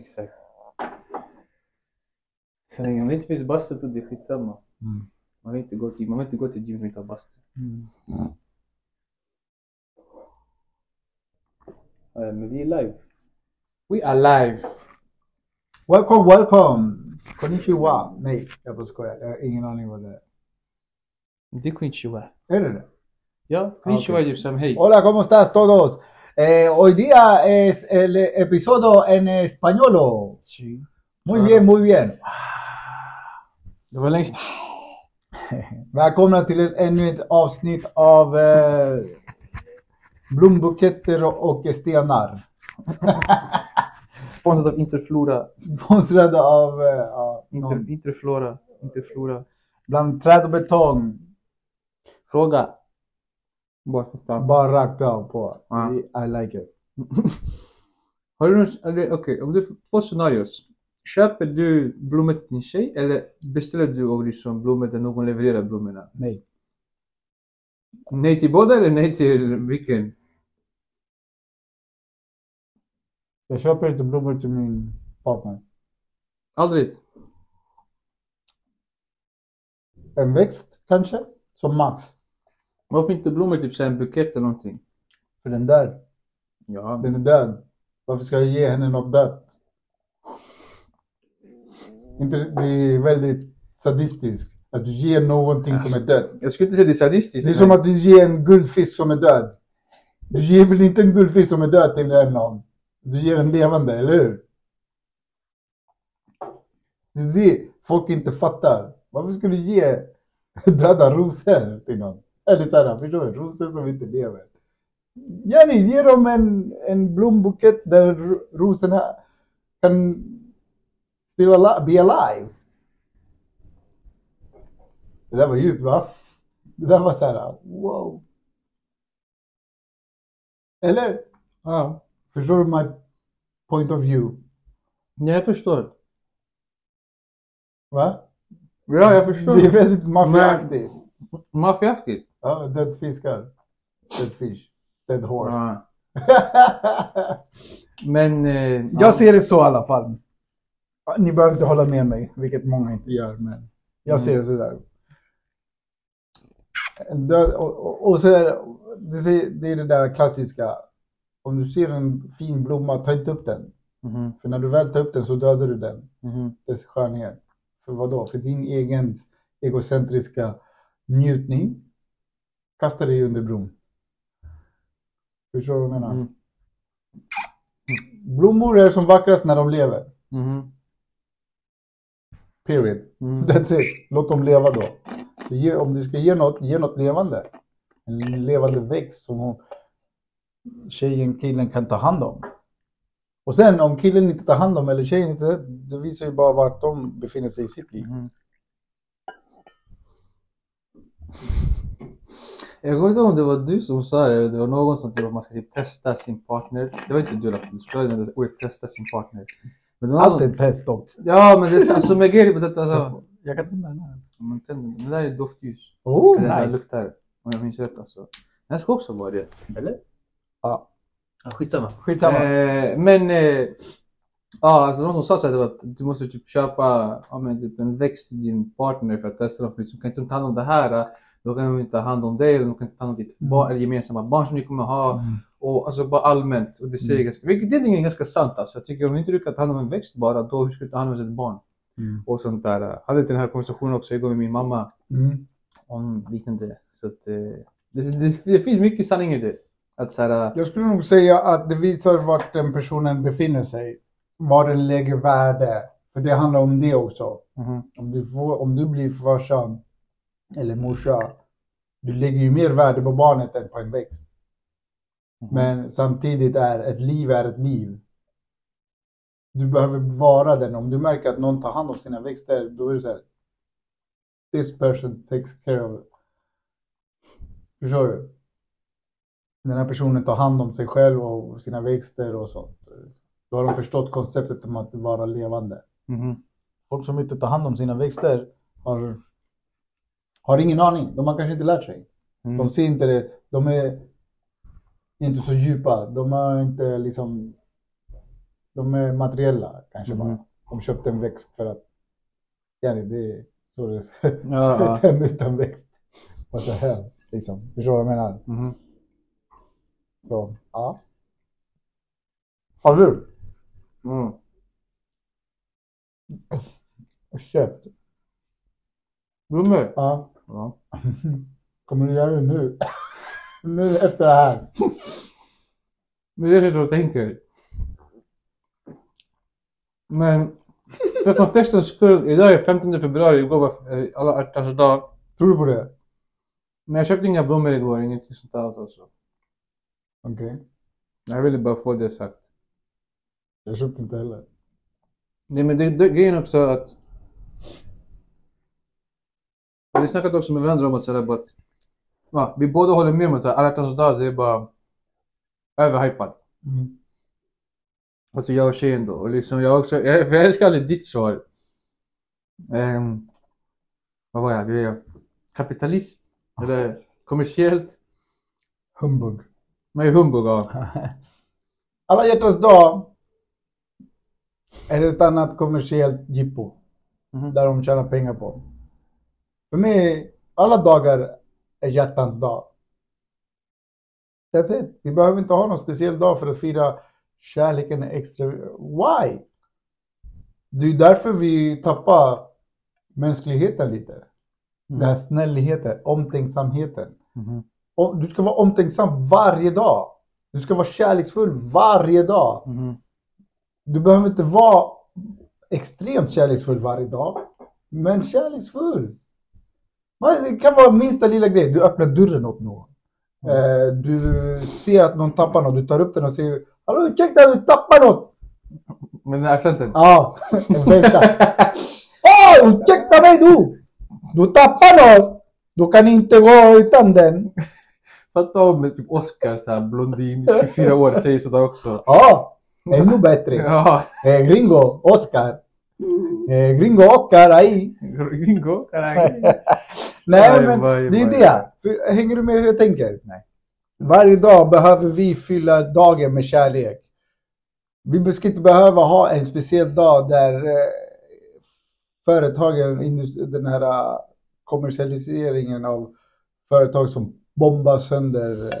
Exakt. Så länge det inte finns bastu då det är skitsamma. Mm. Man vill inte gå till, man vill inte gå till gym som inte har bastu. Mm. Eh, Men vi är live. We are live. Welcome, welcome. Konnichiwa. Nej, jag bara skojar. Jag har ingen aning vad det är. Det är konnichiwa. Är det det? Ja, konnichiwa är typ som hej. Hola, ¿cómo estás todos? Eh, hoy día es el episodio en español. Sí. Muy bien, muy bien. Det var längst. Välkomna till ett, ännu ett avsnitt av eh, Blombuketter och stenar. Sponsrat av Interflora. Sponsrade av eh, Inter, Interflora. Interflora. bland träd och betong. Fråga. Bara. Bara rakt av på. Ja. I like it. Har du någon, eller okej, om du får två scenarios. Köper du blommor till din tjej eller beställer du och liksom blommor där någon levererar blommorna? Nej. Nej till båda eller nej till vilken? Jag köper inte blommor till min partner. Aldrig? En växt kanske? Som max. Varför inte blommor, typ så här en bukett eller någonting? För den där, Ja, den är död. Varför ska jag ge henne något dött? Inte, det är väldigt sadistiskt. Att du ger någonting som är dött. jag skulle inte säga det är sadistiskt. Det är som att du ger en guldfisk som är död. Du ger väl inte en guldfisk som är död till någon? Du ger en levande, eller hur? Det är det folk inte fattar. Varför skulle du ge döda rosor till någon? Eller såhär, förstår du? Rosor som inte lever. Jenny, ge dem en, en blombukett där ro- rosorna kan still ali- be alive. Det där var djupt va? Det där var såhär, wow. Eller? Ja. Förstår du my point of view? ja, jag förstår. Va? Ja, jag förstår. Det är väldigt maffiaaktigt. Maffiaaktigt. Ja, död fiskar. Dead fish. Dead horse. Ja. Men... Eh, jag ser det så i alla fall. Ni behöver inte hålla med mig, vilket många inte gör, men jag ser det sådär. Och, och, och så är det, det, är- det är det där klassiska. Om du ser en fin blomma, ta inte upp den. Mhm, För när du väl tar upp den så dödar du den. mhm. dess skönhet. För vad då? För din egen egocentriska njutning. Kasta dig under bron. Förstår du vad jag menar? Mm. Blommor är som vackrast när de lever. Mhm, Period. mhm. That's it. Låt dem leva då. Så ge, om du ska ge något, ge något levande. En levande växt som hon, tjejen, killen kan ta hand om. Och sen om killen inte tar hand om eller tjejen inte, det visar ju bara vart de befinner sig i sitt liv. Mhm. Jag kommer inte ihåg om det var du som sa det eller det var någon som typ att man ska typ testa sin partner. Det var inte du i alla fall, du skulle använda ordet testa sin partner. Men det var någon Allt är ett test dock. Ja men det är alltså med grejer på detta alltså. Jag kan tända den här. Men tänd- Det där är doftljus. Oh, nice. luktar. Om jag minns rätt alltså. Den här ska också vara det. Eller? Ja. Ja, skitsamma. Skitsamma. Eh, men eh, ja, alltså någon som sa så här, det var att du måste typ köpa ja, men, typ en växt till din partner för att testa dem. För liksom, kan inte de ta hand om det här, då kan de inte ta hand om dig. Eller de kan inte ta hand om ditt barn, eller gemensamma barn som ni kommer ha. Mm. Och alltså bara allmänt. Och det säger Mm. ganska, vilket är ganska sant alltså. Jag tycker om inte du kan ta hand om en växt bara, då hur ska du ta hand om ett barn? Mm. Och sånt där. Jag hade den här konversationen också igår med min mamma Mm. om liknande. Så att, eh, det, det, det finns mycket sanning i det. Att så här, Jag skulle nog säga att det visar vart den personen befinner sig. Var den lägger värde. För det handlar om det också. mhm, Om du, får, om du blir farsa eller morsa. Du lägger ju mer värde på barnet än på en växt. mhm. Men samtidigt är ett liv är ett liv. Du behöver vara den. Om du märker att någon tar hand om sina växter, då är det så här. This person takes care of it. Förstår du? Den här personen tar hand om sig själv och sina växter och sånt. Då har de förstått konceptet om att vara levande. Mhm. Folk som inte tar hand om sina växter har, har ingen aning. De har kanske inte lärt sig. Mm. De ser inte det. De är inte så djupa. De har inte liksom De är materiella kanske Mhm. bara. De köpte en växt för att, ja det är så det är. Ja, hem utan växt. What the hell, liksom. Förstår du vad jag menar? Mhm. Så, ja. Har du Mm. köpt? Blommor? Ja. Ja. Kommer du göra det nu? nu efter det här? Men jag sitter och tänker. Men för kontextens skull, idag är 15 februari, igår var eh, alla ärtars dag. Tror du på det? Men jag köpte inga blommor igår, ingenting sånt alls alltså. Okej. Jag ville bara få det sagt. Jag köpte inte heller. Nej men det, det, grejen också att Har snackat också med vänner om att sådär att ja, vi båda håller med om att alla hjärtans dag det är bara överhypat. Mm. Alltså jag och tjejen då. Och liksom jag också, jag, för jag älskar aldrig ditt svar. Ehm, vad var jag? Du är kapitalist? Eller kommersiellt? Humbug. Nej, humbug ja. Alla hjärtans dag är ett annat kommersiellt jippo. Mhm. Där de tjänar pengar på. För mig, alla dagar är hjärtans dag. That's it. Vi behöver inte ha någon speciell dag för att fira kärleken är extra. Why? Det är därför vi tappar mänskligheten lite. Den här snällheten, omtänksamheten. Och du ska vara omtänksam varje dag. Du ska vara kärleksfull varje dag. Mhm. Du behöver inte vara extremt kärleksfull varje dag. Men kärleksfull. Det kan vara minsta lilla grej. Du öppnar dörren åt någon. Eh, Du ser att någon tappar något. Du tar upp den och säger Hallå ursäkta du tappar något. Men den accenten? Ja, den bästa. Åh ursäkta mig du. Du tappar något. Du kan inte gå utan den. Fatta om med typ Oscar såhär blondin, 24 år, säger sådär också. Ja, ännu bättre. Ja, Eh, gringo, Oscar. Eh, gringo Oscar ahí. gringo, caray. Nej men det är vaj. det. Hänger du med hur jag tänker? Nej. Varje dag behöver vi fylla dagen med kärlek. Vi ska inte behöva ha en speciell dag där eh, företagen, den här eh, kommersialiseringen av företag som bombar sönder eh,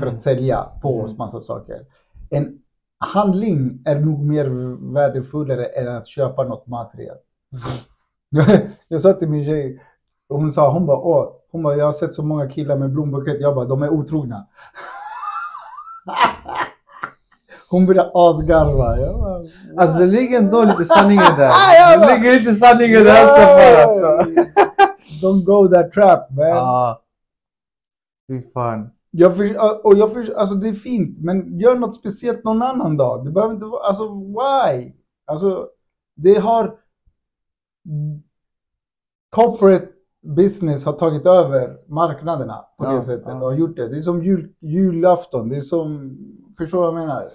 för Mm. att sälja på oss Mm. massa saker. En handling är nog mer värdefullare än att köpa något materiellt. Jag sa till min tjej, hon sa, hon bara, åh, hon bara, jag har sett så många killar med blombukett. Jag bara, de är otrogna. Hon började asgarva. Bara, Alltså det ligger ändå lite sanning i det. Det ligger lite sanning i det också för alltså. Don't go that trap man. Ja. Fy fan. Jag för, och jag för, alltså det är fint, men gör något speciellt någon annan dag. Det behöver inte vara, alltså why? Alltså, det har corporate business har tagit över marknaderna på Ja, det sättet ja. och gjort det. Det är som jul, julafton, det är som, förstår vad jag menar?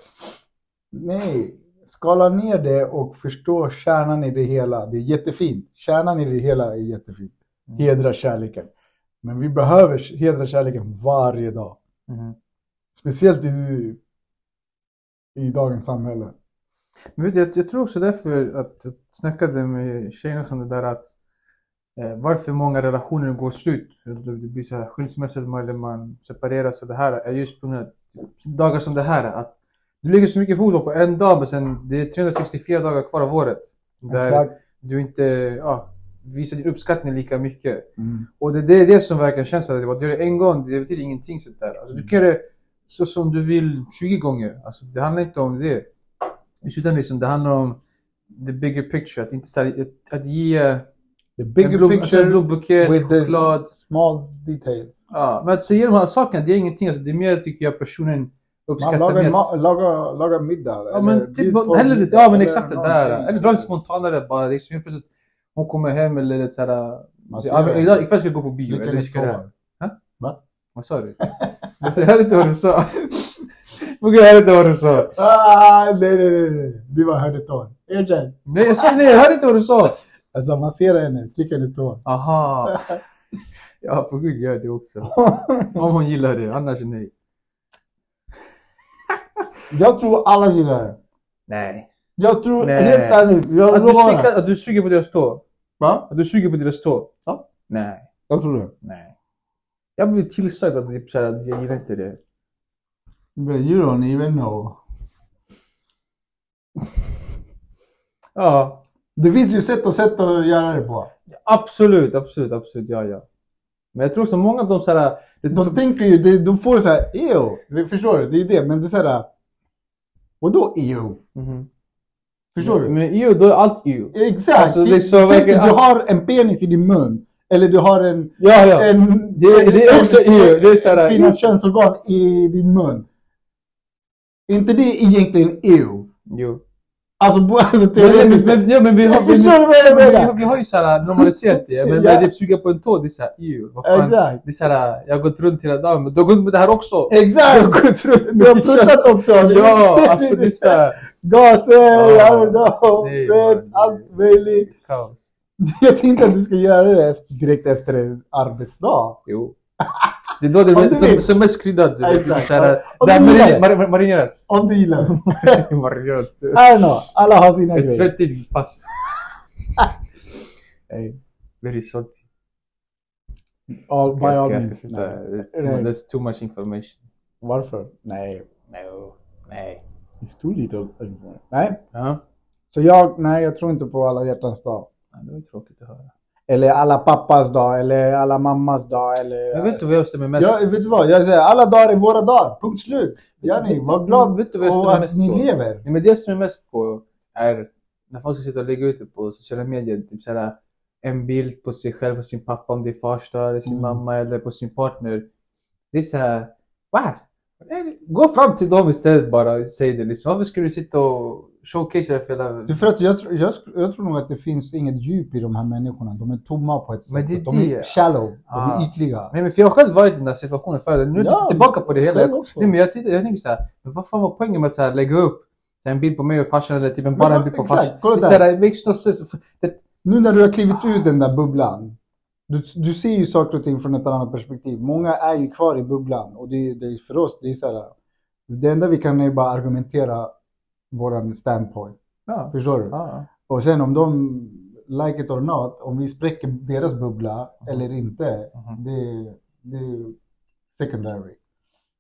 Nej, skala ner det och förstå kärnan i det hela. Det är jättefint. Kärnan i det hela är jättefint. Mm. Hedra kärleken. Men vi behöver hedra kärleken varje dag. Mhm. Speciellt i, i dagens samhälle. Men jag, jag tror också därför att jag snackade med tjejen också om det där att eh, varför många relationer går slut. Det det blir så här skilsmässor eller man separeras och det här är just på grund av dagar som det här. Att du lägger så mycket fokus på en dag men sen det är 364 dagar kvar av året. Där Exakt. du inte ja, visar din uppskattning lika mycket. Mm. Och det, det är det som verkar känns att det var- det en gång, det betyder ingenting sånt där. Alltså, du kan göra det så som du vill 20 gånger. Alltså, det handlar inte om det. Slutändan liksom, det handlar om the bigger picture. Att, inte, att, att ge The bigger blom, alltså, picture blombukett, with the choklad. small details. Ja, men att säga de här sakerna, det är ingenting. Alltså, det är mer tycker jag personen Man uppskattar lagar, mer. ma- lagar, lagar middag. Ja men typ, på hellre middag ja men exakt det där. Eller dra lite spontanare bara. Liksom, plötsligt, hon kommer hem eller det såhär. Idag, ikväll ska vi gå på bio. Eller vi ska det. tår. Vad sa du? Jag hörde inte vad du sa. Jag hörde inte vad du sa. Ah, nej, nej, nej. Det var hörde tår. Erkänn. Nej, jag sa nej, jag hörde inte vad du sa. Alltså massera henne, slicka hennes tår. Aha. Ja, för gud gör det också. Om hon gillar det, annars nej. Jag tror alla gillar det. Nej. Jag tror, Nej. helt ärligt, jag Att du, slickar, att du suger på deras tå? Va? Att du suger på deras tå? Ja. Nej. Jag tror det. Nej. Jag blir tillsagd att typ, så här, att jag gillar inte det. But you don't even know. Ja. Det finns ju sätt och sätt att göra det på. Absolut, absolut, absolut. Ja, ja. Men jag tror så många av de så här... Det, De tänker ju, de, de får så här, ew. Förstår du? Det är det. Men det är så här, vadå ew? Mhm. Förstår du? Men EU, då är allt EU. Exakt! Alltså, det är så Tänk du har en penis i din mun. Eller du har en... Ja, ja. en Det- det är också EU. Det är så här- Kvinnans könsorgan i din mun. Inte det egentligen ew? Jo. Alltså, alltså Men, men, teoretiskt sett. men, ja, men vi har, vi, jag vi, vi har ju såhär normaliserat det. Men Ja. det suga på en tå, det är såhär EU. Vad fan. Exakt. Det är såhär, jag har gått runt hela dagen. Men du har gått med det här också. Du har Exakt! gått runt Du har puttat också! Ja, alltså det är såhär Gaser, Ja. I don't know, Nej, svett, allt möjligt. kaos. Jag ser inte att du ska göra det direkt efter en arbetsdag. Jo. Det det Om som, vill. som mest kryddat. Du vet. Exakt. Såhär, Om det här du marin- mar- marinerats. Om du gillar det. Marinerats. I know, alla har sina Ett grejer. svettigt pass. Hey, Very salty. all, by all means. That's too, much information. Varför? Nej. No. Nej. It's too little. Nej. Ja. Så jag, nej jag tror inte på alla hjärtans dag. Ja, Det var tråkigt att höra. Eller alla pappas dag, eller alla mammas dag, eller... Men vet du vad jag stämmer mest Ja, vet du vad? Jag säger alla dagar är våra dagar. Punkt slut. Gör var glad Vet du vad jag och att mest ni på? lever. Nej, men det jag stämmer mest på är när folk ska sitta och lägga ut det på sociala medier. Typ såhär, en bild på sig själv och sin pappa om det är fars dag, eller sin Mm. mamma eller på sin partner. Det är såhär, va? Gå fram till dem istället bara och säg det liksom. Varför ska du sitta och showcase det för hela... Det är för att jag, tror- jag, jag tror nog att det finns inget djup i de här människorna. De är tomma på ett sätt. Men det är de är det. shallow. De Ah. är ytliga. Nej men för jag har själv varit i den där situationen förut. Nu Ja, tittar jag tillbaka på det hela. Jag, nej, men jag, tittar, jag tänker såhär, men vad fan var poängen med att så här, lägga upp så här, en bild på mig och farsan eller typ en, bara en bild på farsan? Det är såhär, it makes no sense. Det, Nu när du har klivit ut den där bubblan. Du, du ser ju saker och ting från ett annat perspektiv. Många är ju kvar i bubblan. Och det, det är för oss, det är så här. Det enda vi kan är bara argumentera våran standpoint. ja. Förstår du? Ja. Och sen om de like it or not, om vi spräcker deras bubbla eller inte, Mhm. det, det är secondary.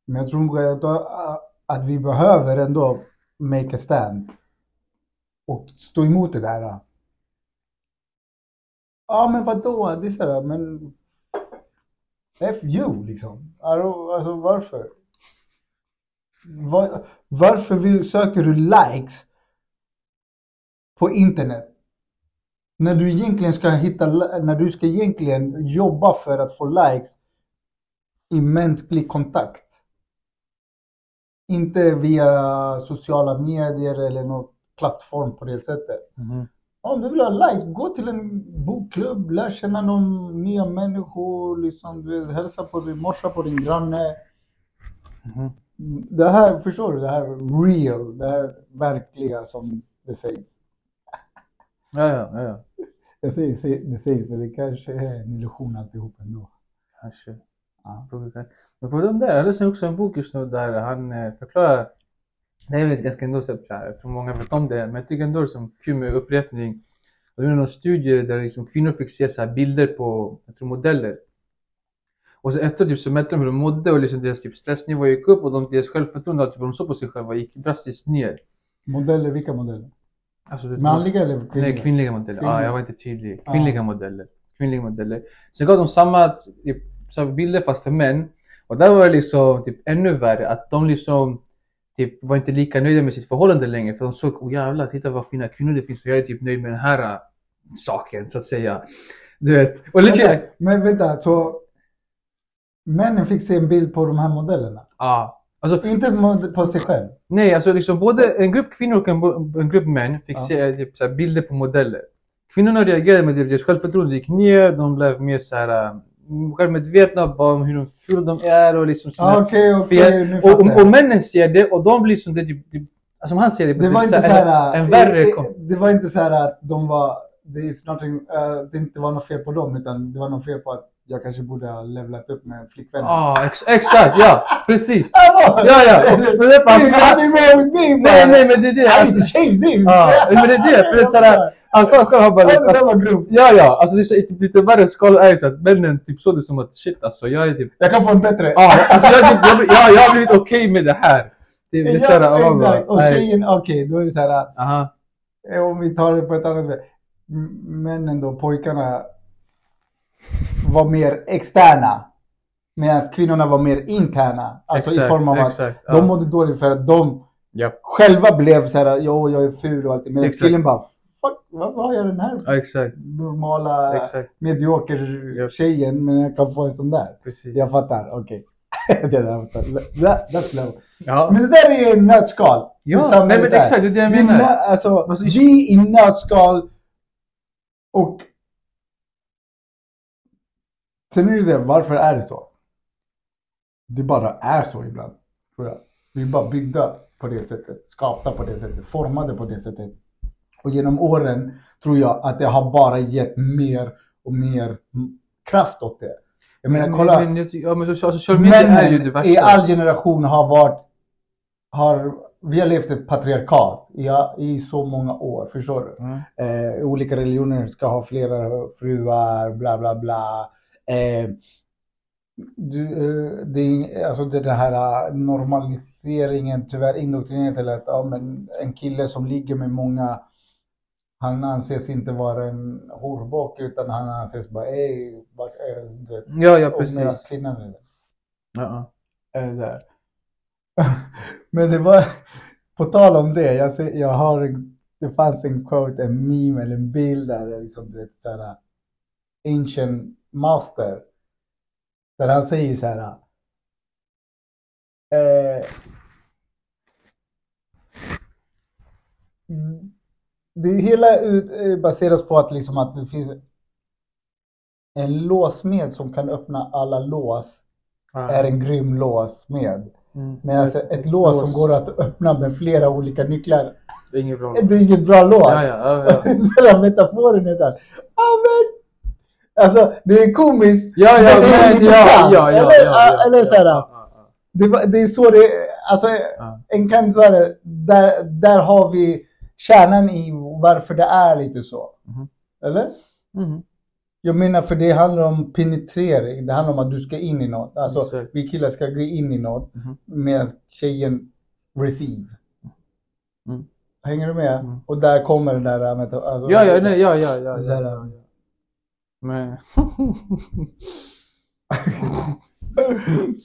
Men jag tror att, att vi behöver ändå make a stand och stå emot det där. Ja men vadå, det är så här, men F you liksom. Alltså alltså, varför? Var, varför söker du likes på internet? När du egentligen ska hitta, när du ska egentligen jobba för att få likes i mänsklig kontakt. Inte via sociala medier eller någon plattform på det sättet. Mhm. Om du vill ha likes, gå till en bokklubb, lär känna någon nya människor, liksom, du vet, hälsa på din morsa, på din granne. Mhm. Det här, förstår du? Det här real, det här verkliga som det sägs. Ja, ja, ja, ja. Jag säger det sägs, men det kanske är en illusion alltihop ändå. Kanske. Ja. Men på den där, jag läste också en bok just nu där han eh, förklarar det är väl ganska ändå så här, tror många vet om det, men jag tycker ändå det som kul med upprepning. Det var någon studie där liksom kvinnor fick se så bilder på, jag tror modeller. Och så efter typ så mätte de hur de mådde och liksom deras typ stressnivå gick upp och de, deras självförtroende, typ, de såg på sig själva, gick drastiskt ner. Modeller, vilka modeller? Alltså, Manliga eller kvinnliga? Nej, kvinnliga modeller. Ja, Kvinnliga. jag var inte tydlig. Ah. Kvinnliga modeller. Kvinnliga modeller. Sen gav de samma typ, bilder fast för män. Och där var det liksom typ ännu värre att de liksom typ var inte lika nöjda med sitt förhållande längre. För de såg, oh jävlar, titta vad fina kvinnor det finns och jag är typ nöjd med den här äh, saken så att säga. Du vet. Och lite, Vänta, men vänta, så männen fick se en bild på de här modellerna? ja. Alltså, Inte på sig själv? nej, alltså liksom både en grupp kvinnor och en, en grupp män fick Ja. se typ, så här, bilder på modeller. Kvinnorna reagerade med att deras självförtroende gick ner, de blev mer så här äh, självmedvetna om hur de fula de är och liksom såna Ah, fel. nu och, och, och männen ser det och de blir som det typ, typ alltså som han ser det, Det var typ inte så här, en, en värre det, det var inte så här att de var, det, is nothing, eh, det inte var något fel på dem utan det var något fel på att jag kanske borde ha levlat upp med flickvänner. Ja, ex exakt, ja, precis. Ja, Ja, men det hade ju med with me, Nej, nej, men det är det. I need to change this! ja, men det är det. För det är sådär, han sa själv, han bara, det där att- var grovt. ja, ja, alltså det är typ, lite värre skala är så att männen typ såg det som att shit alltså, jag är typ, Jag kan få en bättre. ja, alltså jag, typ, jag, blir- ja, jag har blivit okej med det här. Det, det är såhär, ja, exakt. Och tjejen, okej, då är det så här. Aha. eh, Om vi tar det på ett annat sätt. Männen då, pojkarna var mer externa. Medan kvinnorna var mer interna. Alltså i Exakt, form av att exakt, de ja. mådde dåligt för att de Japp. själva blev så här, jo jag är ful och allt. Medan Exakt. killen bara, fuck, varför har jag den här Ja, exakt, normala exakt. medioker Japp. tjejen men jag kan få en sån där? Precis. Jag fattar, okej. det där jag fattar. That, that's low. Ja, Men det där är en nötskal. Ja, nej, men exakt, det är det jag Vi menar. nö- Alltså, Alltså, vi i nötskal och sen är det så här, varför är det så? Det bara är så ibland. tror jag. Vi är bara byggda på det sättet, skapta på det sättet, formade på det sättet. Och genom åren tror jag att det har bara gett mer och mer kraft åt det. Jag menar, kolla. Men, ja, men social, social media är ju det värsta. i all generation har varit, har, vi har levt ett patriarkat i, i så många år, förstår du? Mm. Eh, olika religioner ska ha flera fruar, bla bla bla. Eh, du, eh, det, alltså det, det här eh, normaliseringen, tyvärr indoktrineringen till att ja, men en kille som ligger med många, han anses inte vara en horbock utan han anses bara, ey, vart är du vet, Ja, ja, precis. kvinnan är det. Ja, här. Men det var, på tal om det, jag, ser, jag har, det fanns en quote, en meme eller en bild där, liksom, du vet, så här, ancient master, där han säger så här, eh, det hela ut, eh, baseras på att, liksom, att det finns en låsmed som kan öppna alla lås ja. är en grym låsmed. Mm. Men alltså ett lås som går att öppna med flera olika nycklar, Det är inget bra. det är inget bra lås. Ja, ja, ja. ja. Så metaforen är såhär, ja men. Alltså det är komiskt. Ja, ja, men det är men, ja, ja, ja, Eller, ja, eller ja, ja. det, det är så det, alltså en kan där, där har vi kärnan i varför det är lite så. Mhm. Eller? Mhm. Jag menar för det handlar om penetrering. Det handlar om att du ska in i något. Alltså Exakt. vi killar ska gå in i något Mhm. medan tjejen receive. Mm. Hänger du med? Mm. Och där kommer det där med alltså, Ja, ja, nej, ja, ja, så här, ja, ja. Men...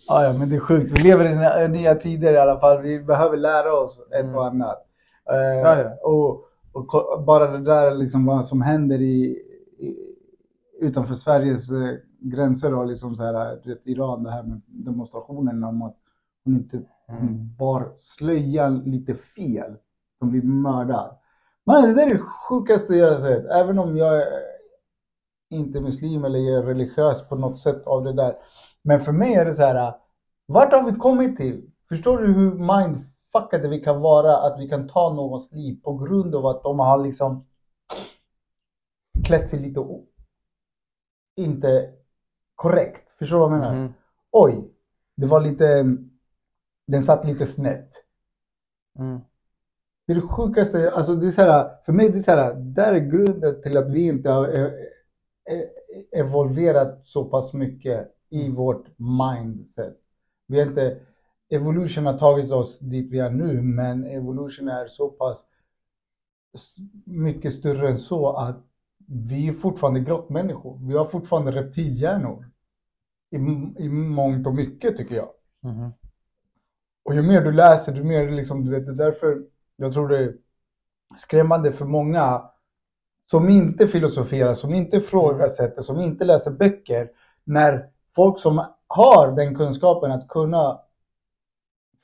ja, ja, men det är sjukt. Vi lever i nya- tider i alla fall. Vi behöver lära oss ett Mm. och annat. Eh, Ja, ja. Och, och bara det där liksom vad som händer i, i utanför Sveriges eh, gränser och liksom så här, du vet, Iran, det här med demonstrationen om att hon inte Mm. bar slöjan lite fel. Hon blir mördad. Men det där är det sjukaste jag har sett. Även om jag inte muslim eller är religiös på något sätt av det där. Men för mig är det så här. Vart har vi kommit till? Förstår du hur mindfuckade vi kan vara? Att vi kan ta någons liv på grund av att de har liksom klätt sig lite inte korrekt. Förstår du vad jag menar? Mhm. Oj, det var lite, den satt lite snett. Mm. Det är det sjukaste, alltså det är så här, för mig det är så här, där är grunden till att vi inte har eh, evolverat så pass mycket i vårt mindset. Vi har inte, evolution har tagit oss dit vi är nu, men evolution är så pass mycket större än så att vi är fortfarande grottmänniskor. Vi har fortfarande reptilhjärnor. I, I mångt och mycket tycker jag. Mhm. Och ju mer du läser, ju mer liksom, du vet, det är därför jag tror det är skrämmande för många som inte filosoferar, som inte ifrågasätter, som inte läser böcker. När folk som har den kunskapen att kunna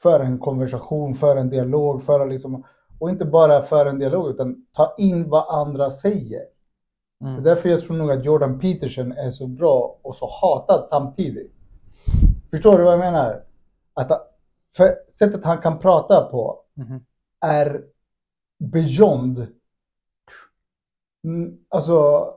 föra en konversation, föra en dialog, föra liksom, och inte bara föra en dialog utan ta in vad andra säger. Det är Mm. därför jag tror nog att Jordan Peterson är så bra och så hatad samtidigt. Förstår du vad jag menar? Att för sättet han kan prata på Mhm. är beyond. Mm, Alltså,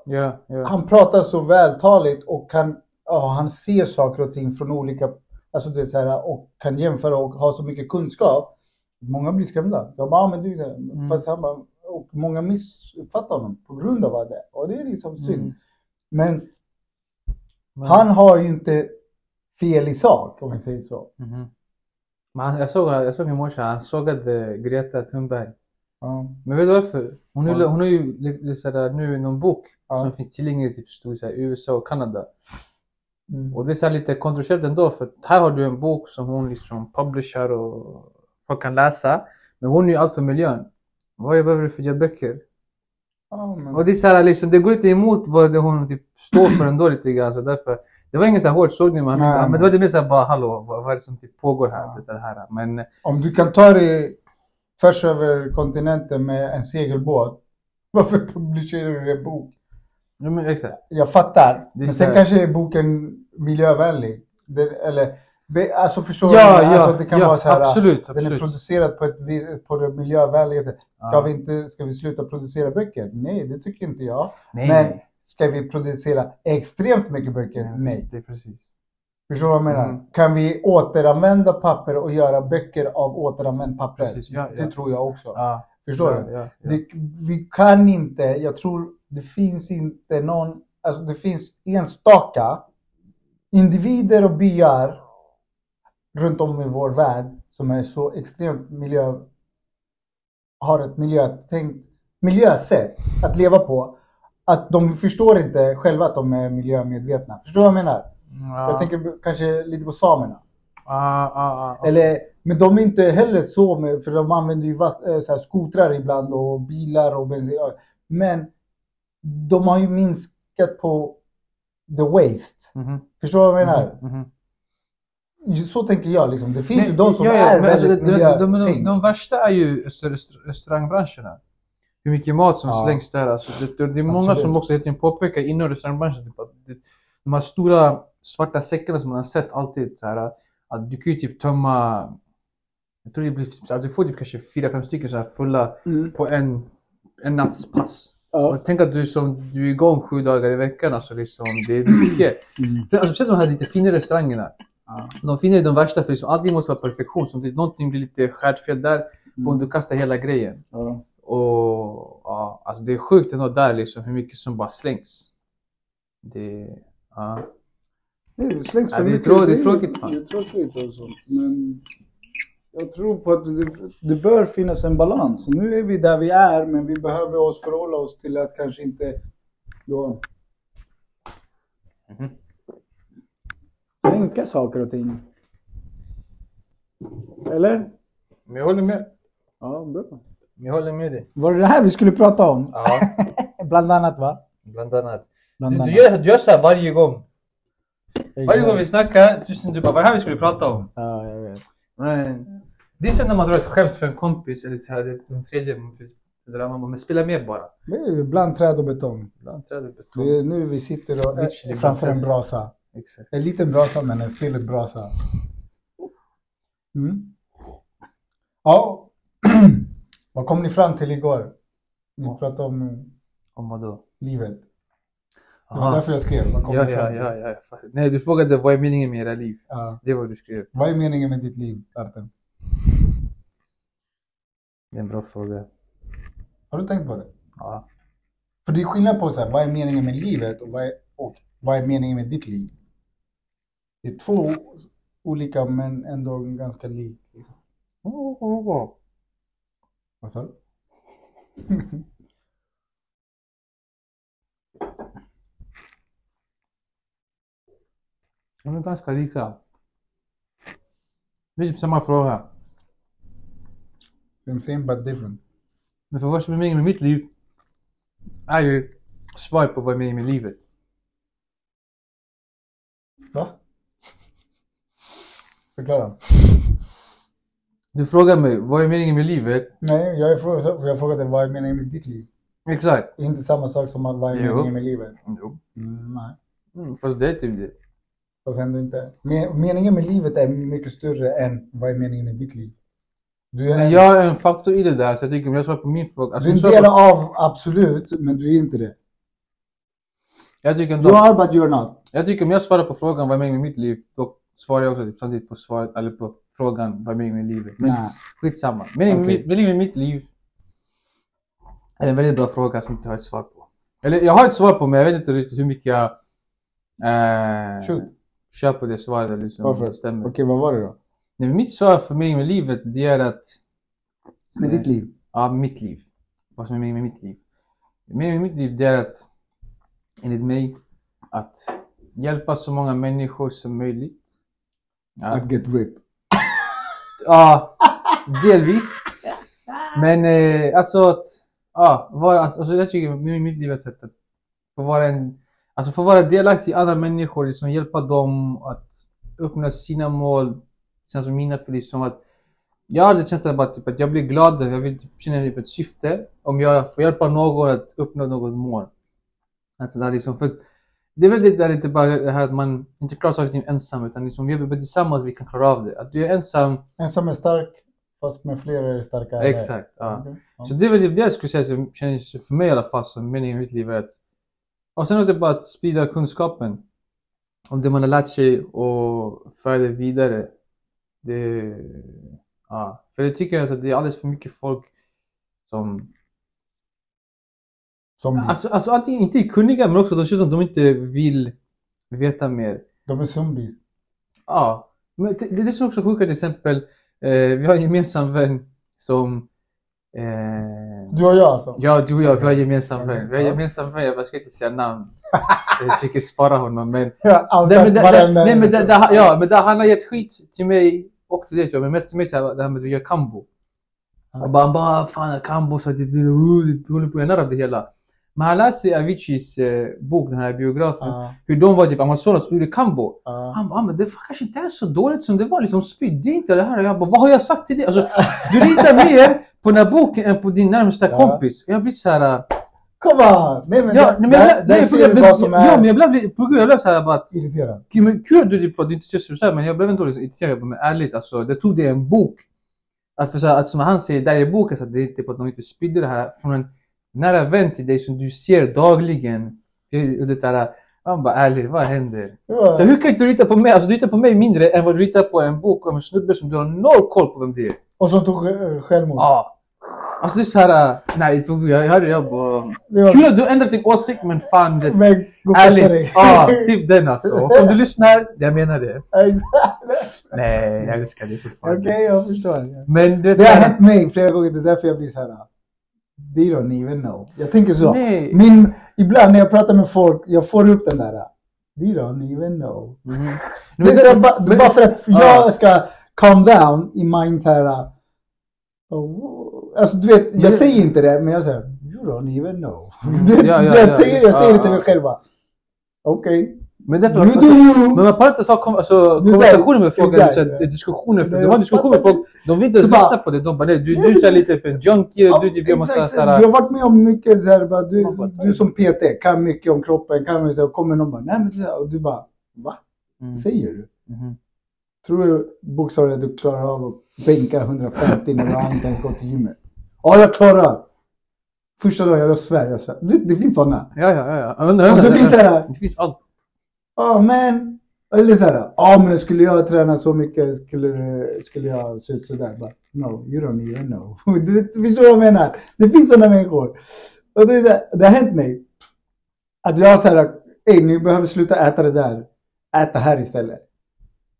Ja, ja. han pratar så vältaligt och kan ja, han ser saker och ting från olika, alltså det är så här, och kan jämföra och ha så mycket kunskap. Många blir skrämda. De bara, ah, men du. Mm. fast han bara, och många missuppfattar honom på grund av det. Och det är liksom synd. Mm. Men Men- han har ju inte fel i sak, om jag säger så. Mhm. Men jag såg, jag såg i morse, han sågade Greta Thunberg. Ja. Men vet du varför? Hon, Ja. hon har ju sådär, nu någon bok Ja. som finns tillgänglig i typ, stod så här, USA och Kanada. Mm. Och det är så här lite kontroversiellt ändå för här har du en bok som hon liksom publicerar och folk kan läsa. Men hon är ju allt för miljön. Vad behöver du för böcker? Men, Och det är så här, liksom, det går lite emot vad det hon typ står för ändå lite grann. Så därför, det var ingen så här hård sågning men, men det var det mer såhär bara hallå, vad, vad är det som typ pågår här? Ja. Det här. Men om du kan ta dig tvärs över kontinenten med en segelbåt, varför publicerar du en bok? Ja, men exakt. Jag fattar. Är Men sen här- kanske är boken miljövänlig. Det, eller, alltså förstår du? Ja, alltså, ja, det kan ja, vara så här, absolut, Den är absolut. producerad på, ett, på det miljövänliga sättet. Ska, Ja. vi inte, ska vi sluta producera böcker? Nej, det tycker inte jag. Nej, Men nej. ska vi producera extremt mycket böcker? Nej. Det är precis. Förstår du vad jag menar? Mm. Kan vi återanvända papper och göra böcker av återanvänt papper? Precis, ja, Det ja. tror jag också. Ja. Förstår du? Det, vi kan inte, jag tror det finns inte någon, alltså det finns enstaka individer och byar runt om i vår värld som är så extremt miljö, har ett miljötänkt, miljösätt att leva på. Att de förstår inte själva att de är miljömedvetna. Förstår du vad jag menar? Ja. Jag tänker kanske lite på samerna. Ah, ah, ah. Eller, men de är inte heller så, med, för de använder ju eh, så skotrar ibland och bilar och bensin. Men de har ju minskat på the waste. Mhm. Förstår du vad jag menar? Mhm, mhm. Så tänker jag liksom. Det finns Nej, ju de som ja, ja, är men alltså, väldigt de, de, de, de, värsta är ju restaur- restaur- restaurangbranscherna. Hur mycket mat som Ja. slängs där. Alltså, det, det, det är många Absolut. som också hela tiden påpekar inom restaurangbranschen typ, att det, de här stora svarta säckarna som man har sett alltid. Så här, att du kan ju typ tömma jag tror det blir, att du får typ kanske fyra, fem stycken så här fulla Mm. på en, en natts pass. Ja. Tänk att du, som, du är igång sju dagar i veckan. Alltså liksom, det är mycket. Mm. Alltså, speciellt de här lite finare restaurangerna. Ja. De finner de värsta för liksom, allting måste vara perfektion. Så om det, någonting blir lite skärt fel där, mm. du kastar hela grejen. Ja. Och ja, alltså det är sjukt ändå där liksom hur mycket som bara slängs. Det, ja. Nej, det slängs Ja, för det är mycket. det är tråkigt. Det är tråkigt alltså. Men jag tror på att det, det bör finnas en balans. Nu är vi där vi är, men vi behöver oss förhålla oss till att kanske inte då Mhm. sänka saker och ting. Eller? Men jag håller med. Ja, bra. Jag håller med dig. Var det det här vi skulle prata om? Ja, Bland annat va? bland annat. Bland Du, du, annat. gör, du gör så här varje gång. Varje gång vi snackar, tusen du bara, vad är det här vi skulle prata om? Ja, jag vet. Men, det är som när man drar ett skämt för en kompis eller så här, den tredje. man bara, Men spela med bara. Ju bland träd och betong. Ibland träder betong. Det är nu vi sitter och, är framför en bland träd. brasa. Exakt. En liten brasa men en still brasa. Mm. Ja. Vad kom ni fram till igår? Ni pratade om Om vadå? livet. Det var därför jag skrev. Kom Ja, ja, ja, ja. Nej, du frågade vad är meningen med era liv? Ja. Det var vad du skrev. Vad är meningen med ditt liv, Artem? Det är en bra fråga. Har du tänkt på det? Ja. För det är skillnad på så här, vad är meningen med livet och vad är, och vad är meningen med ditt liv? Det är två olika men ändå ganska likt. Liksom. Vad sa du? De är ganska lika. Det är typ samma fråga. Same same but different. Men för vad som är meningen med mitt liv är ju svar på vad är meningen med livet. Va? Förklara. Du frågar mig vad är meningen med livet? Nej, jag, är fråga, jag frågade vad är meningen med ditt liv? Exakt. Inte samma sak som vad är meningen med livet? Jo. Mm, nej, Mm, fast det är typ det. Fast ändå inte. Men, meningen med livet är mycket större än vad är meningen med ditt liv. Du är, jag är en faktor i det där så jag tycker om jag svarar på min fråga. du är en del på- av absolut, men du är inte det. Jag tycker You ändå, are but you're not. jag tycker om jag svarar på frågan vad är meningen med mitt liv, då svarar jag också typ samtidigt på, svaret, eller på frågan vad är meningen med livet. Men Nej. skitsamma. Meningen med, mitt- meningen med mitt liv är en väldigt bra fråga som jag inte har ett svar på. Eller jag har ett svar på men jag vet inte riktigt hur mycket jag eh, Shoot. Kör på det svaret. Liksom Varför? stämmer. Okej, vad var det då? Nej, mitt svar för meningen med livet det är att Med ditt liv? Ja, mitt liv. Vad som är meningen med mitt liv. Meningen med mitt liv det är att, enligt mig, att hjälpa så många människor som möjligt. Ja, Att get rip. ja delvis. Men eh, alltså att, ja, vara, alltså jag tycker med mitt liv är ett sätt att få vara en, alltså få vara delaktig i andra människor, liksom hjälpa dem att uppnå sina mål, sen som mina för liksom att jag har att, bara, typ, att jag blir gladare, jag vill typ, känna typ, ett syfte om jag får hjälpa någon att uppnå något mål. Alltså, det, är liksom, för det är väl det där inte bara det här att man inte klarar saker och ting ensam utan liksom, vi är tillsammans vi kan klara av det. Att du är ensam, Ensam är stark, fast med flera är starkare. exakt. Ja. Ja. Så det är väl typ det jag skulle säga som känns för mig i alla fall som meningen med mitt liv är att och sen är det bara att sprida kunskapen om det man har lärt sig och föra det vidare. Det, ja. För jag tycker alltså att det är alldeles för mycket folk som Som Alltså, alltså antingen inte är kunniga men också de känns som de inte vill veta mer. De är zombies. Ja, men det, det är det som också är sjukt till exempel. Eh, vi har en gemensam vän som eh, Du och jag alltså? Ja, du och jag, vi har en gemensam vän. Vi har gemensam vän, jag ska inte säga namn. Jag försöker spara honom men... Ja, Nej men, det, nej, men det, det, ja, men det, han har gett skit till mig och till dig tror jag, men mest till mig så här, det här med att du gör kambo. Och bara, han bara, fan kambo, så det, det, det, du håller på att göra av det hela. Men han läste Aviciis eh, bok, den här biografen, Ja, hur de var typ Amazonas och gjorde kambo. ja. Han bara, men det kanske inte är så dåligt som det var, liksom spydde inte det här. Och jag bara, vad har jag sagt till dig? Alltså, du litar mer på den här boken än på din närmsta Ja. kompis. Jag blir såhär... Come on! Nej men, Ja, nej, men jag, där, nej, ser du blev, vad som är ja, men jag blev, på grund jag blev såhär bara att, irriterad. kul, att du du inte ser så här, men jag blev ändå liksom irriterad, men ärligt alltså, det tog det en bok. Att för så här, att som han säger där i boken, så att det är typ att de inte spydde det här från en nära vän till dig som du ser dagligen. Det, det där, man bara ärligt, vad händer? Var- Så hur kan du lita på mig? Alltså du litar på mig mindre än vad du litar på en bok om en snubbe som du har noll koll på vem det är. Och som tog eh, självmord. Ja. Alltså det är såhär, nej jag hörde jag bara... Kul att du ändrat din åsikt men fan det... men Ärligt, ja, typ den alltså. Och Om du lyssnar, jag menar det. Nej, jag älskar dig Okej, fortfarande. jag förstår. Men det, Det har hänt mig flera gånger, det är därför jag blir så här. They don't even know. Jag tänker så. Nej. Min, ibland när jag pratar med folk, jag får upp den där. They don't even know. Mhm. Det är, bara, för att Ja. jag ska calm down i mind så här. Oh, alltså du vet, jag säger inte det, men jag säger you don't even know. Mm. Ja, ja, jag, ja. tänker, jag säger det till mig själv bara. Okej. Men därför, You do alltså, you. men man pallar inte ha alltså, är konversationer med folk, eller exakt. så här, diskussioner. För, du har diskussioner med folk, de vill inte ens lyssna på det. De bara, nej, du, du är lite för junkie, du typ gör massa såhär... Jag har varit med om mycket så här, bara, du, du som PT kan mycket om kroppen, kan så här, kommer någon bara, nej men det där", och du bara, va? Mm. Säger du? Mhm. Tror du bokstavligen att du klarar av att bänka 150 när du inte ens gått till gymmet? Ja, jag klarar. Första dagen, jag svär, jag svär. Det, det finns sådana. Ja, ja, ja. Men, Och det blir Det finns allt. ja men, eller så här, ja men skulle jag träna så mycket skulle, skulle jag se ut sådär. Bara, no, you don't even know. Du, förstår vad jag menar? Det finns sådana människor. Och det, det, det har hänt mig. Att jag säger, ey ni behöver sluta äta det där. Äta här istället.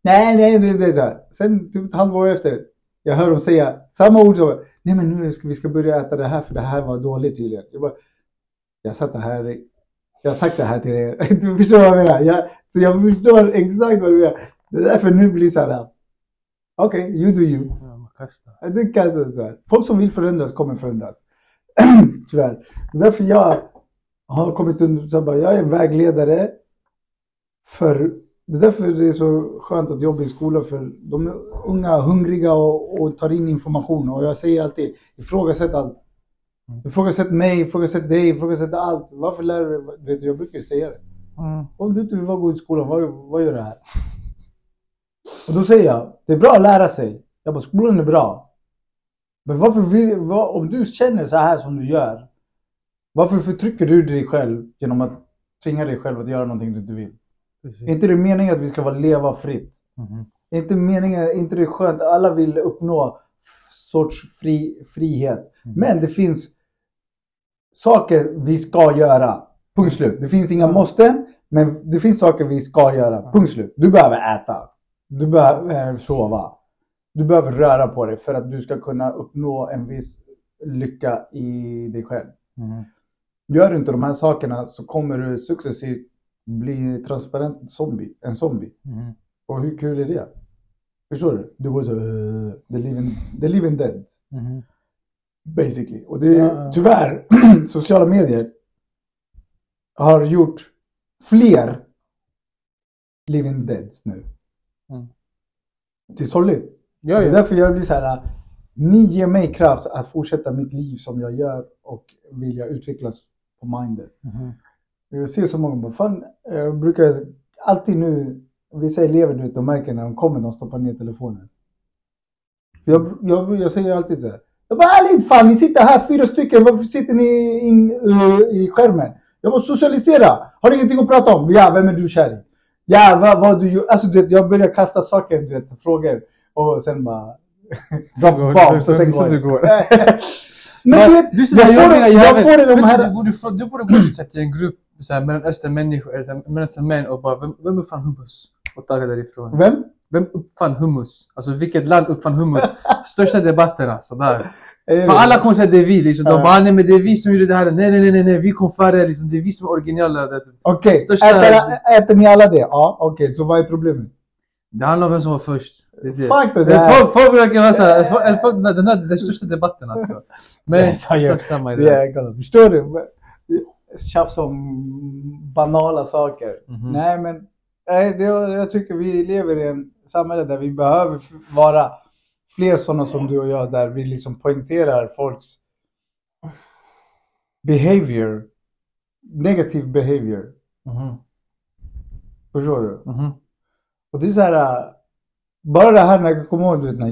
Nej, nej, det, det är så här. Sen typ ett halvår efter, jag hör dem säga samma ord som, nej men nu ska vi ska börja äta det här för det här var dåligt tydligen. Jag bara, jag satt här, jag har sagt det här till er. Du förstår vad jag menar? Jag, så jag förstår exakt vad du menar. Det är därför nu blir så här, okej, you do you. Ja. Det säga så här. Folk som vill förändras kommer förändras. Tyvärr. Det är därför jag har kommit under, så bara, jag är vägledare för, det är därför det är så skönt att jobba i skolan för de är unga, hungriga och, och tar in information och jag säger alltid ifrågasätt allt. Ifrågasätt mig, ifrågasätt dig, ifrågasätt allt. Varför lär du dig? Jag brukar ju säga det. Mm. Om du inte vill god i skolan, vad, vad gör du här? Och då säger jag, det är bra att lära sig. Jag bara, skolan är bra. Men varför vill, vad, om du känner så här som du gör, varför förtrycker du dig själv genom att tvinga dig själv att göra någonting du inte vill. Precis. Är inte det meningen att vi ska vara leva fritt? Mhm. Är inte meningen, är inte det skönt? Alla vill uppnå sorts fri, frihet. Mm. Men det finns saker vi ska göra. Punkt slut. Det finns inga Mm. måsten, men det finns saker vi ska göra. Punkt slut. Du behöver äta. Du behöver sova. Du behöver röra på dig för att du ska kunna uppnå en viss lycka i dig själv. Mhm. Gör du inte de här sakerna så kommer du successivt bli transparent zombie, en zombie. Mhm. Och hur kul är det? Förstår du? Du går så uh, the, living, the living dead. Mhm. Basically. Och det är Ja. tyvärr, sociala medier har gjort fler living deads nu. Mm. Det är sorgligt. Ja, Det är ja. därför jag blir så här. Ni ger mig kraft att fortsätta mitt liv som jag gör och vilja utvecklas på mindet. Mhm. Jag ser så många, bara, fan, jag brukar alltid nu, vissa elever du vet, de märker när de kommer, de stoppar ner telefonen. Jag, jag, jag säger alltid så här. Jag bara ärligt fan, ni sitter här fyra stycken, varför sitter ni in, uh, i skärmen? Jag måste socialisera, har du ingenting att prata om? Ja, vem är du kär i? Ja, vad, vad du gör? Alltså du vet, jag börjar kasta saker, du vet, frågor och sen bara... Så bombs och sen Så går jag. Men du vet, jag får, jag får de här... Du borde, gå ut så till en grupp så här, mellanöstern människor, eller så här, mellanöstern män och bara, vem, vem uppfann hummus? Och ta det därifrån. Vem? Vem uppfann hummus? Alltså vilket land uppfann hummus? Största debatten alltså, där. För alla kommer säga det är vi liksom. De bara, nej men det är vi som gjorde det här. Nej nej nej nej, vi kom före liksom. Det är vi som är originella. Det, Okej, Största- äter, äter ni alla det? Ja, okej, så vad är problemet? det handlar om vem som var först. Det är det. Fuck det där! Folk, folk verkar vara såhär, den, den, den, största debatten alltså. Men så, samma i Det. Förstår du? Tjafs om banala saker. Mhm. Nej, men nej, det, jag tycker vi lever i en samhälle där vi behöver vara fler sådana som du och jag, där vi liksom poängterar folks behavior, negativ behavior. Mhm, Förstår du? mhm. Och det är så här, bara det här när jag kommer ihåg vet, när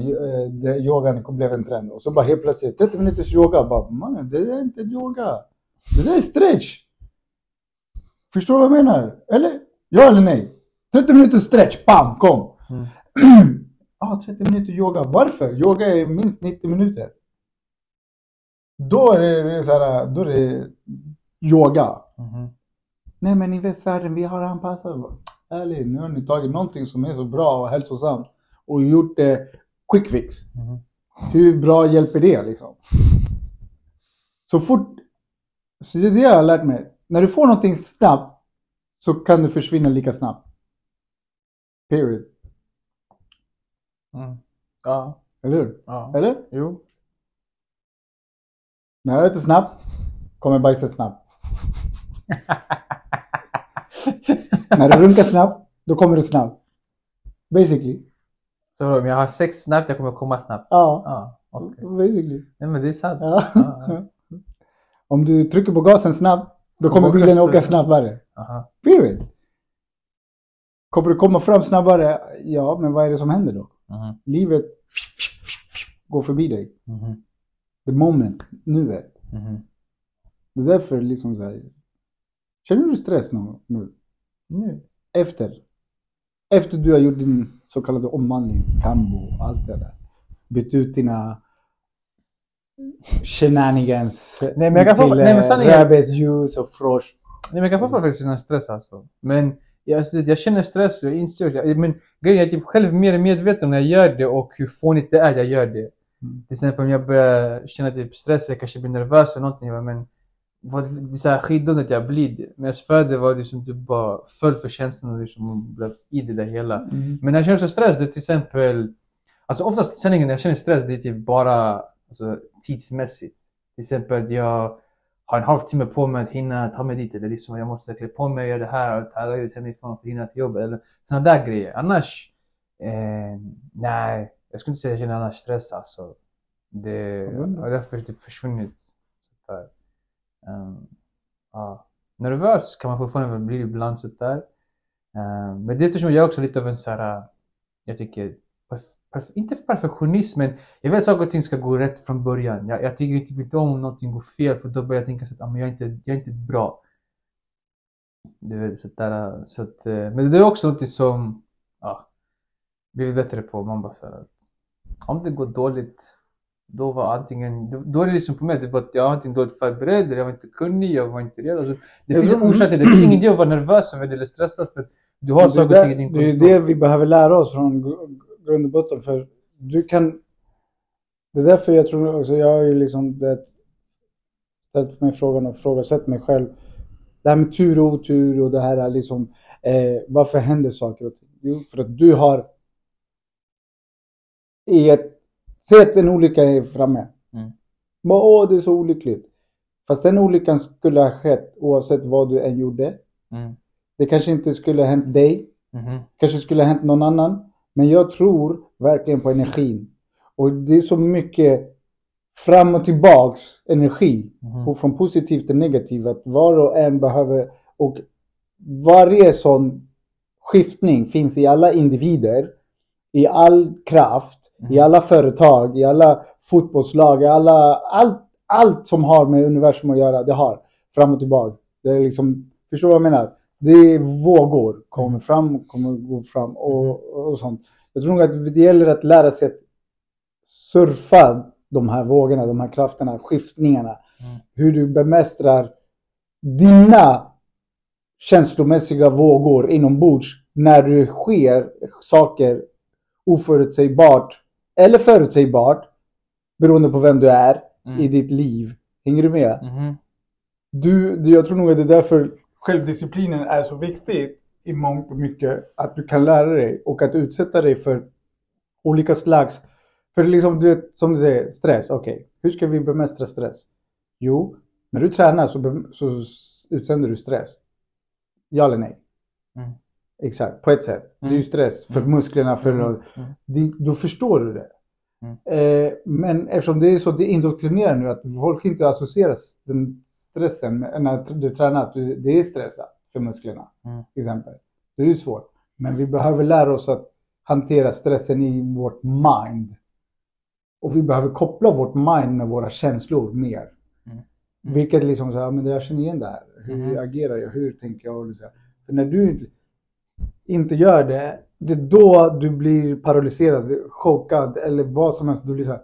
det- yogan blev en trend och så bara helt plötsligt 30 minuters yoga. Bara, mannen det är inte yoga. Det där är stretch. Förstår du vad jag menar? Eller? Ja eller nej? 30 minuters stretch, bam, kom. Mm. ah, 30 minuter yoga. Varför? Yoga är minst 90 minuter. Då är det, så här, då är det yoga. Mhm. Nej men i västvärlden, vi har anpassat oss. Ärligt, nu har ni tagit någonting som är så bra och hälsosamt och gjort det quick fix. Mhm. Hur bra hjälper det liksom? Så fort, så det är det jag har lärt mig. När du får någonting snabbt så kan det försvinna lika snabbt. Period. Mm. Ja, Eller hur? ja. Eller? Jo. När jag äter snabbt kommer bajset snabbt. När du runkar snabbt, då kommer det snabbt. Basically. Så om jag har sex snabbt, jag kommer komma snabbt? Ja, Ja, okej. basically. Nej men det är sant. Ja. Ja, Om du trycker på gasen snabbt, då kommer åker bilen åka snabbare. Aha. Period. Kommer du komma fram snabbare? Ja, men vad är det som händer då? Mhm, Livet går förbi dig. mhm, The moment, nuet. mhm. Det är därför liksom så här. Känner du stress någon nu? Nu? Efter? Efter du har gjort din så kallade omvandling, kambo och allt det där. Bytt ut dina shenanigans Nej, men jag kan få- till nej, men eh, sanningen- rabbit juice och frosh. Nej men jag kan få faktiskt känna stress alltså. Men jag, alltså, jag känner stress och jag inser också. jag- Men grejen är att jag är själv mer medveten när jag gör det och hur fånigt det är jag gör det. Mm. Till exempel om jag börjar känna typ stress eller kanske blir nervös eller någonting. jag Men vad, det är så här skitdumt att jag blir det. Men jag svär det var liksom typ bara föll för känslan och liksom blev i det där hela. Mm. Men när jag känner så stress, det är till exempel... Alltså oftast sanningen när jag känner stress, det är typ bara alltså, tidsmässigt. Till exempel att jag har en halvtimme på mig att hinna ta mig dit. Eller liksom jag måste klä på mig göra det här och tagga ut hemifrån för att hinna till jobbet. Eller sådana där grejer. Annars, eh, nej. Jag skulle inte säga att jag känner annars stress alltså. Det har därför typ försvunnit. Så där. Um, ja. Nervös kan man fortfarande bli ibland sådär. Um, men det är eftersom jag också är lite av en så här, jag tycker, inte perfektionist men jag vill att saker och ting ska gå rätt från början. Jag, jag tycker typ inte om om någonting går fel för då börjar jag tänka så att ah, men jag, är inte, jag är inte bra. Du vet, så där, så att, eh, men det är också något som, ja, blivit bättre på. Man bara så här, att om det går dåligt, då var antingen, då, då är det liksom på mig, det var att jag var antingen dåligt förberedd, jag var inte kunnig, jag var inte redo. Alltså, det finns en tror- orsak till det. Det finns ingen idé att vara nervös över det eller stressad för du har saker och ting i din Det är kontroll. det vi behöver lära oss från grund och botten. För du kan... Det är därför jag tror också, jag har ju liksom det, ställt mig frågan och ifrågasatt mig själv. Det här med tur och otur och det här är liksom, eh, varför händer saker och ting? Jo, för att du har i ett, säg att en olycka är framme. Mm. Bara, Åh, det är så olyckligt. Fast den olyckan skulle ha skett oavsett vad du än gjorde. Mm. Det kanske inte skulle ha hänt dig. Mhm. Kanske skulle ha hänt någon annan. Men jag tror verkligen på energin. Och det är så mycket fram och tillbaks energi. Mhm. Och från positivt till negativt. Att var och en behöver. Och varje sån skiftning finns i alla individer. I all kraft. I alla företag. I alla fotbollslag. I alla, allt, allt som har med universum att göra. Det har. Fram och tillbaka. Det är liksom. Förstår du vad jag menar? Det är vågor. Kommer fram, kommer gå fram och, och sånt. Jag tror nog att det gäller att lära sig att surfa de här vågorna, de här krafterna, skiftningarna. Mm. Hur du bemästrar dina känslomässiga vågor inombords när det sker saker oförutsägbart eller förutsägbart beroende på vem du är Mm. i ditt liv. Hänger du med? Du, du, jag tror nog att det är därför självdisciplinen är så viktigt i mångt och mycket. Att du kan lära dig och att utsätta dig för olika slags... För liksom, du vet, som du säger, stress. Okej, hur ska vi bemästra stress? Jo, när du tränar så, så utsänder du stress. Ja eller nej? Mm. Exakt, på ett sätt. Det är ju stress för Mm. musklerna. För, Mm. Mm. det- Då förstår du det. Mm. Eh, men eftersom det är så det indoktrinerar nu att folk inte associerar den stressen när du tränar, att du, det är stressat för musklerna. Mm. Till exempel. Det är ju svårt. Men vi behöver lära oss att hantera stressen i vårt mind. Och vi behöver koppla vårt mind med våra känslor mer. Mm. Vilket liksom så här, men jag känner igen det här. Hur Mhm. agerar jag? Hur tänker jag? Och så här. För när du inte, inte gör det, det är då du blir paralyserad, chockad eller vad som helst. Du blir så här.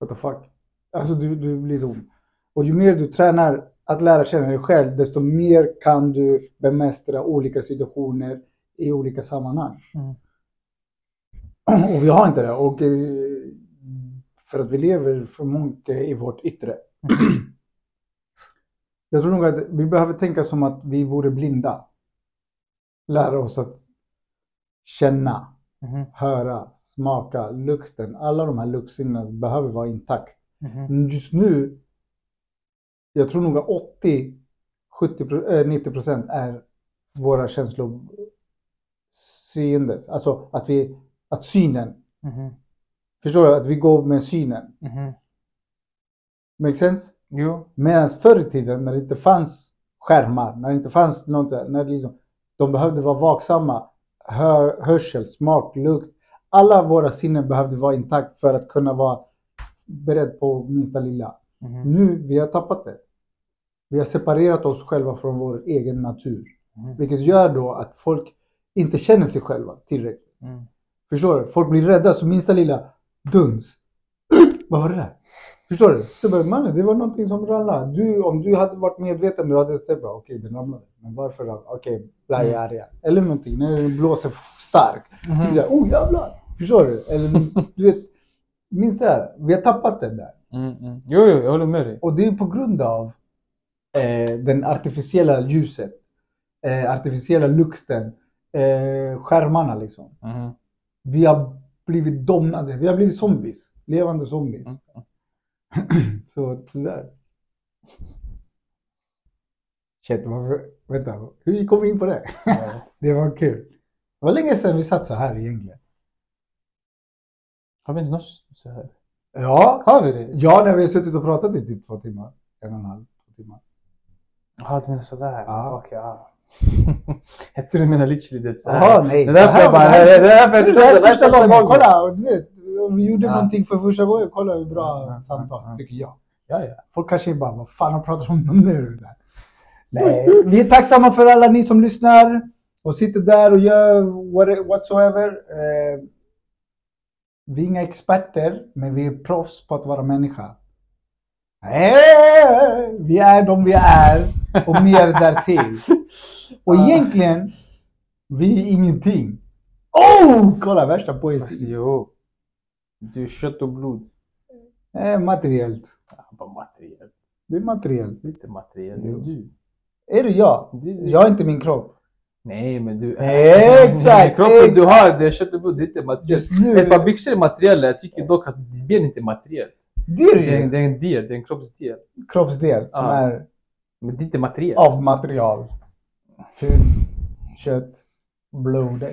What the fuck? Alltså du, du blir dum. Och ju mer du tränar att lära känna dig själv, desto mer kan du bemästra olika situationer i olika sammanhang. Mm. Och vi har inte det. Och eh, för att vi lever för mycket i vårt yttre. Jag tror nog att vi behöver tänka som att vi vore blinda. Lära oss att känna, Mhm. höra, smaka, lukten. Alla de här luktsinnena behöver vara intakt. Men just nu, jag tror nog att 80, 70, pro- eh, 90 procent är våra känslor seendes. Alltså att vi, att synen. Mhm. Förstår du? Att vi går med synen. Mhm. Make sense? Jo. Medan förr i tiden när det inte fanns skärmar, när det inte fanns något när liksom, de behövde vara vaksamma. Hör, hörsel, smak, lukt. Alla våra sinnen behövde vara intakt för att kunna vara beredd på minsta lilla. Mhm. Nu, vi har tappat det. Vi har separerat oss själva från vår egen natur. Mhm. Vilket gör då att folk inte känner sig själva tillräckligt. Mm. Förstår du? Folk blir rädda så minsta lilla duns. Vad var det där? Förstår du? Så bara, mannen, det var någonting som ramlade. Du, om du hade varit medveten, du hade steppat. Okej, den ramlade. Men varför ramlade Okej, bla, jag är arg. Eller någonting, när den blåser starkt. Du säger, oh jävlar. Förstår du? Eller du vet, minns det här? Vi har tappat det där. Mm. Mm. Jo, jo, jag håller med dig. Och det är på grund av eh, den artificiella ljuset, eh, artificiella lukten, eh, skärmarna liksom. Mhm. Vi har blivit domnade, vi har blivit zombies, levande zombies. Mm. Så tyvärr. Shit, varför, vänta, hur kom vi in på det? Det var kul. Det var länge sedan vi satt så här egentligen. Har vi inte något så här? Ja, Har vi det? ja när vi har suttit och pratat i typ två timmar, en och en halv, två timmar. Jaha, du menar sådär? Ja. Okej, ja. jag tror du menar literally det. Jaha, nej. Det är därför här jag bara... Det är därför jag Det här är första gången, kolla! Du vet, vi gjorde Ja. någonting för första gången, kolla hur bra Ja, samtal, ja. tycker jag. Ja, ja. Folk kanske bara, vad fan har pratat om nu? Där. Nej, vi är tacksamma för alla ni som lyssnar och sitter där och gör what- whatsoever. Vi är inga experter, men vi är proffs på att vara människa. Eh, vi är de vi är och mer därtill. Och egentligen, vi är ingenting. Oh, kolla värsta poesi. Jo. Du är kött och blod. Eh, materiellt. Ja, bara materiellt. Det är materiellt. Lite materiellt. Det är Jo. du. Är det jag? Du- Jag är inte min kropp. Nej, men du... Exakt, Kroppen exakt. du har, det är kött och blod. Det är inte materiellt. Nu- Ett par byxor är materiella. Jag tycker dock att ben inte är materiellt. Det är det Det en del. Det är en kroppsdel. Kroppsdel som Ja. är Men det är inte materiellt. av material. Hud, kött, blod.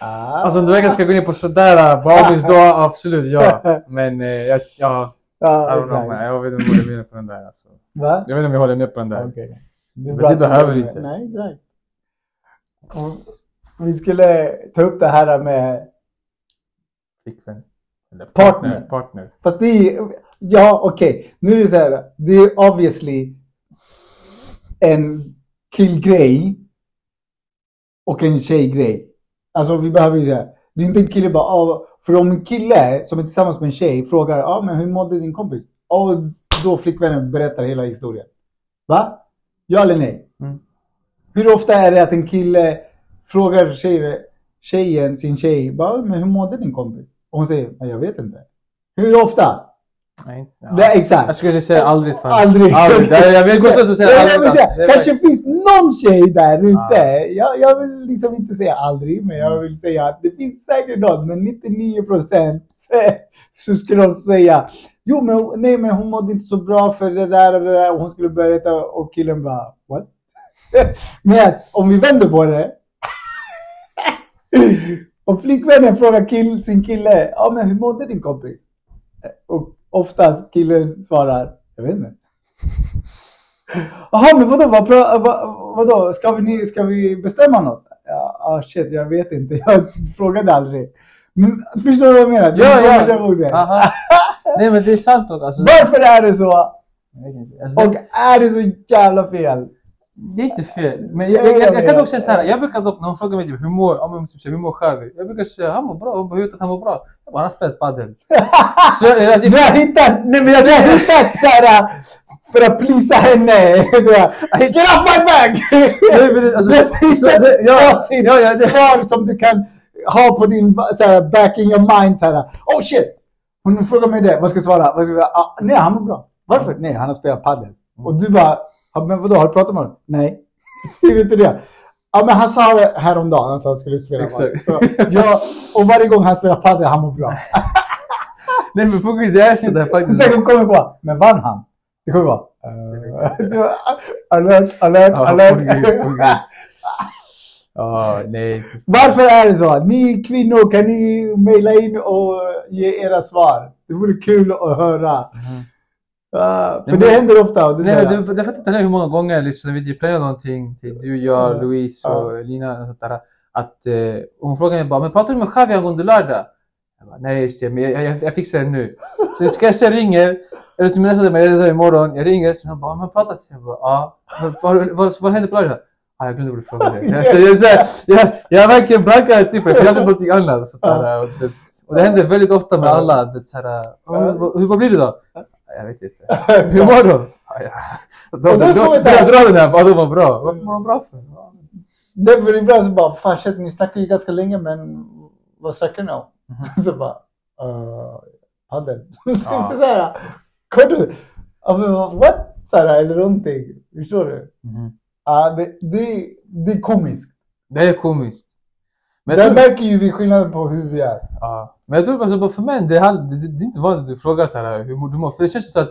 Ah. Alltså om du verkligen ska gå in på sådär på avis då absolut ja. Men eh, jag, ja, I ja, don't know, man. jag vet inte om jag håller med på den där alltså. Va? Jag vet inte om jag håller med på den där. Okej. Det, Men det du behöver gör inte. Nej, exakt. Och vi skulle ta upp det här med Flickvän. Eller Partner. Partner. Fast det är, ja okej, nu är det så här. Det är obviously en killgrej och en tjejgrej. Alltså vi behöver ju säga, det är inte en kille bara, ah, för om en kille som är tillsammans med en tjej frågar, ja ah, men hur mådde din kompis? Och då flickvännen berättar hela historien. Va? Ja eller nej? Mm. Hur ofta är det att en kille frågar tjej, tjejen, sin tjej, bara, men hur mådde din kompis? Och hon säger, "Nej, jag vet inte. Hur ofta? Nej. Ja. Det exakt. Jag skulle säga aldrig fan. Aldrig. aldrig. Jag, jag vill konstigt att säga Ja, jag aldrig. vill säga, Det kanske finns någon tjej där ute. Ja. Jag, jag vill liksom inte säga aldrig, men jag vill säga att det finns säkert någon, men 99 procent så skulle de säga Jo, men nej, men hon mådde inte så bra för det där och det där och hon skulle berätta och killen bara what? Men om vi vänder på det. Om flickvännen frågar kill, sin kille, ja men hur mådde din kompis? Och oftast killen svarar, jag vet inte. Jaha, men vadå, vad, vad, vadå, ska vi, ska vi bestämma något? Ja, ah, shit, jag vet inte, jag frågade aldrig. Men, förstår du vad jag menar? Ja, ja. det. Aha. Nej men det är sant dock. Alltså, Varför är det så? Alltså, Och är det så jävla fel? Det är inte fel. Men jag, jag, jag, jag kan dock säga så här. Jag brukar dock, när hon frågar mig typ, hur mår, ja, men, typ, hur mår Xavi? Jag brukar säga han mår bra. Hon bara, hur han mår bra? Jag bara, han har spelat padel. Så jag, jag, Du har hittat, nej, men jag har hittat såhär för att plisa henne. Get off my back! Nej, men det- alltså, Du har så- hittat det- ja, facit, ja, ja, det- svar som du kan ha på din såhär, back in your mind. Såhär, oh shit! Hon frågar mig det, vad ska jag svara? Vad ska jag svara? Ah, nej, han mår bra. Varför? Nej, han har spelat padel. Och du bara, "Ja, men vadå, har du pratat med honom? Nej. Du vet inte det. Ja, men han sa det häromdagen att han skulle spela Exakt. Så, ja, och varje gång han spelar padel, han mår bra. Nej men gud, det är sådär faktiskt. Tänk om kommer på, men vann han? Det kommer vara, uh, alert, alert, Ja, alert. Ja, nej. Varför är det så? Ni kvinnor, kan ni mejla in och ge era svar? Det vore kul att höra. Uh, för Nej, det men- händer ofta. Och det Nej men du, du fattar inte hur många gånger liksom, vi planerar någonting till du, jag, Ja. Louise och Ja. Lina och sånt där. Att eh, hon frågar mig bara, men pratar du med Xavi angående lördag? Jag bara, nej just det, men jag, jag, jag fixar det nu. Så ska jag se ringer, eller till nästa dag, men jag är där imorgon. Jag ringer, så hon bara, men pratat? Jag bara, ja. Men Vad, vad, vad händer på lördag? Ah, jag glömde vad du frågade. Jag, så, jag, så, jag, jag verkligen blankade typ, för jag hade någonting annat. Så där, och, det, och det händer väldigt ofta med alla. Det, så här, "Ah, hur, vad blir det då? Jag vet inte. Hur mår de? Ah, ja. Då, då, Och då då, får då, vi så här- dra den här, vad de mår bra. Varför mår de bra för? Därför ibland så bara, fan shit, ni snackar ju ganska länge men vad snackar ni om? Så bara, uh, padel. Ja. kan du? What? Så här, eller någonting. Förstår du? Mhm. Ja, det, det, det är komiskt. Det är komiskt. Men Där märker ju vi skillnaden på hur vi är. ja. men jag tror alltså, för män, det det, det är inte vanligt att du frågar så här, hur du mår. För det känns så att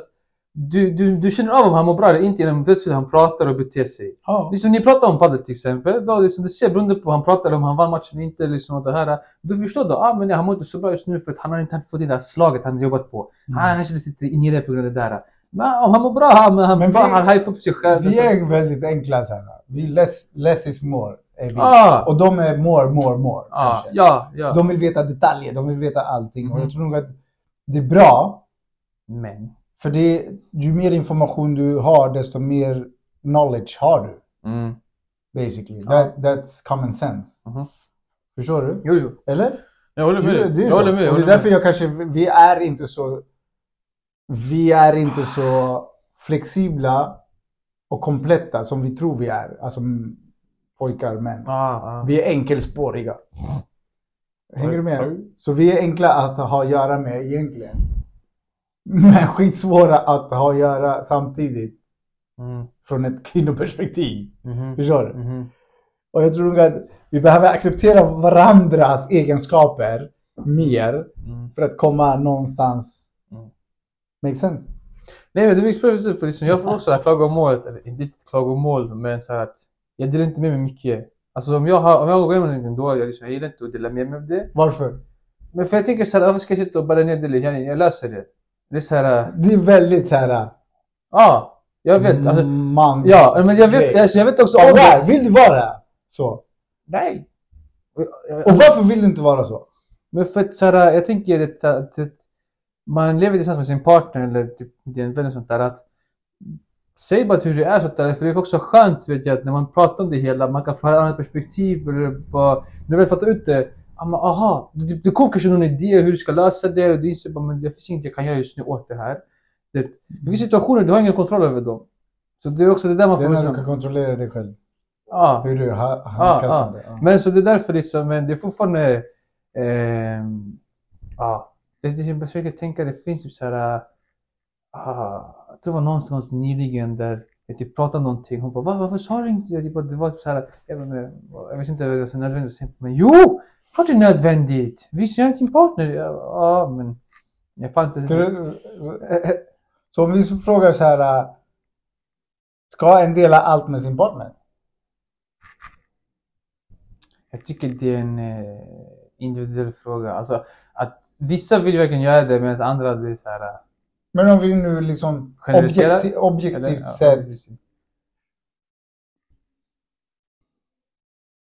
du, du, du känner av om han mår bra eller inte genom plötsligt han pratar och beter sig. Ja. Liksom ni pratar om padel till exempel, då liksom du ser beroende på om han pratar eller om han vann matchen eller inte, liksom och det här. Du förstår då, ah, men ja, han mår inte så bra just nu för att han har inte fått det här slaget han jobbat på. Han kanske sitter inne i det på grund av det där. Men om han mår bra, han, han, Men vi- han hypar upp sig själv. Vi är väldigt enkla så här. Vi less, less is more. Ah. Och de är more, more, more. Kanske. ja, ja. De vill veta detaljer, de vill veta allting. Och Mhm. jag tror nog att det är bra. Men. För det, ju mer information du har, desto mer knowledge har du. Mm. Basically. Ja. That, that's common sense. Mhm. Förstår du? Jo, jo. Eller? Jag håller med dig. det är Jag håller med. jag Och det håller är därför jag kanske, vi är inte så, vi är inte så flexibla och kompletta som vi tror vi är. Alltså pojkar, män. Ah, ah. Vi är enkelspåriga. Hänger du med? Så vi är enkla att ha att göra med egentligen. Men skitsvåra att ha att göra samtidigt Mm. från ett kvinnoperspektiv. Mhm. Förstår du? Mhm. Och jag tror nog att vi behöver acceptera varandras egenskaper mer Mm. för att komma någonstans. Mm. Makes sense? Nej men det är mycket precis för liksom, jag får också klagomålet, eller inte klagomål men så att jag delar inte med mig mycket. Alltså om jag har, om jag går igenom någonting då, jag, liksom, jag gillar inte att dela med mig av det. Varför? Men för jag tänker såhär, varför ska jag sitta och bara ner det? Jag, jag löser det. Det är såhär, Det är väldigt så här. ja, jag vet. Alltså, man. ja, men jag vet, alltså, jag vet också om det. Vill du vara så? Nej. Och varför vill du inte vara så? Men för att såhär, jag tänker att, att, att man lever tillsammans med sin partner eller typ din vän och sånt där att Säg bara hur det är sånt där, för det är också skönt vet jag att när man pratar om det hela, man kan få ett annat perspektiv eller bara, när du väl fattar ut det, men aha, det, det kommer kanske någon idé hur du ska lösa det och du inser bara, men det finns inget jag kan göra just nu åt det här. Det, det finns situationer du har ingen kontroll över dem. Så det är också det där man Det är får när du liksom, kan kontrollera dig själv. ja. Hur du handskas ja. med det. Ja. Men så det är därför liksom, men det är fortfarande... ehm, ja, det, det, jag försöker tänka, det finns typ såhär... ah, jag tror det var någonstans nyligen där jag typ pratade om någonting. Hon bara, Va, varför sa du inte det? Typ, det var typ såhär, jag, vet inte, jag vet inte om det var så nödvändigt men jo! Klart det är nödvändigt! Visst, jag är din partner. Ja, men... Jag fan inte... Du, så om vi frågar så här. Ska en dela allt med sin partner? Jag tycker det är en eh, individuell fråga. Alltså, att vissa vill verkligen göra det medan andra det är såhär... Men om vi nu liksom objektiv, objektivt ja, sett.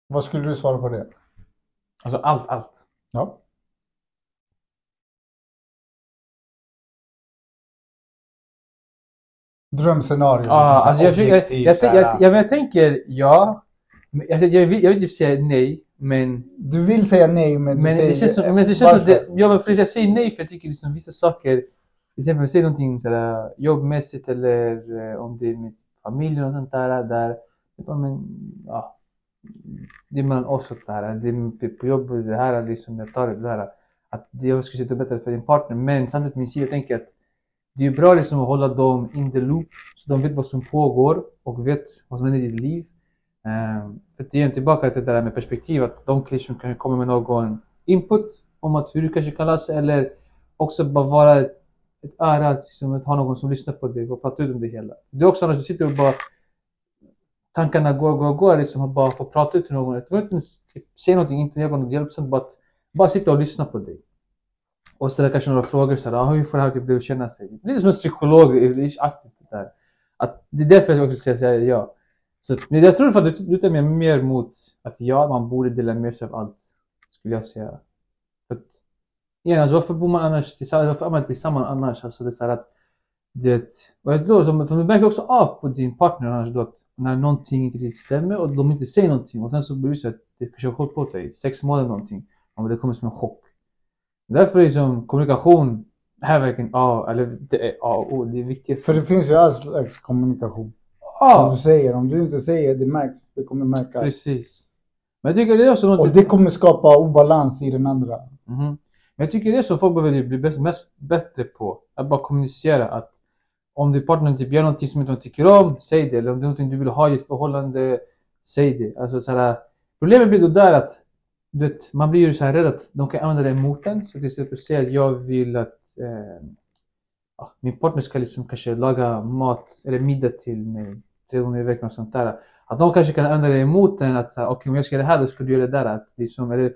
Vad skulle du svara på det? Alltså allt, allt. Ja. Drömscenario. Ja, liksom, alltså jag, jag, jag, jag, jag, jag, tänker ja. Jag, jag, vill, jag vill typ säga nej, men, Du vill säga nej men du men säger det känns som, men det känns som det, ja, men för jag säger nej för jag tycker liksom vissa saker, till exempel säg säger någonting sådär jobbmässigt eller eh, om det är med familjen och sånt där, där men, ja, det är mellan oss och det här, det är på- jobbet, det här liksom, jag tar det, det här, att det jag skulle sitta bättre för din partner, men samtidigt min sida tänker att det är bra liksom att hålla dem in the loop så de vet vad som pågår och vet vad som händer i ditt liv. Um, för att ge tillbaka till det där med perspektiv att de kanske kan komma med någon input om att hur du kanske kan lösa eller också bara vara ett, ära öra, att, liksom, att ha någon som lyssnar på dig och pratar ut om det hela. Det är också annars du sitter och bara tankarna går, går, går liksom att bara få prata ut till någon. Du behöver inte säga någonting, inte göra något hjälpsamt, bara, bara sitta och lyssna på dig. Och ställa kanske några frågor såhär, ah, hur får det här typ dig att känna sig? Det är som en psykolog, det är aktivt det där. Att det är därför jag också säger säger ja. Så men jag tror att det lutar mig mer mot att ja, man borde dela med sig av allt. Skulle jag säga. För att, igen, alltså varför bor man annars tillsammans? Varför är man tillsammans annars? Alltså det är så här att det, och jag tror, som- för du märker också av på din partner annars då att när någonting inte riktigt stämmer och de inte säger någonting och sen så blir det så att det kanske har hållit på sig sex månader någonting. Och det kommer som en chock. Därför är liksom kommunikation här verkligen A, eller det är A och O, det är viktigt. För det finns ju all slags kommunikation. Som Ja, du säger, om du inte säger det märks, det kommer märkas. precis. Men jag tycker det är också något... Och det kommer skapa obalans i den andra. Mhm. Men jag tycker det är som folk behöver bli bäst, mest bättre på. Att bara kommunicera att om din partner typ gör någonting som inte tycker om, säg det. Eller om det är någonting du vill ha i ett förhållande, säg det. Alltså så här, problemet blir då där att du vet, man blir ju så här rädd att de kan använda det emot en. Så till exempel säga att jag vill att eh, min partner ska liksom kanske laga mat eller middag till mig tre gånger i veckan och sånt där. Att de kanske kan använda det emot en att okej okay, okej om jag ska göra det här då ska du göra det där. Att liksom, eller,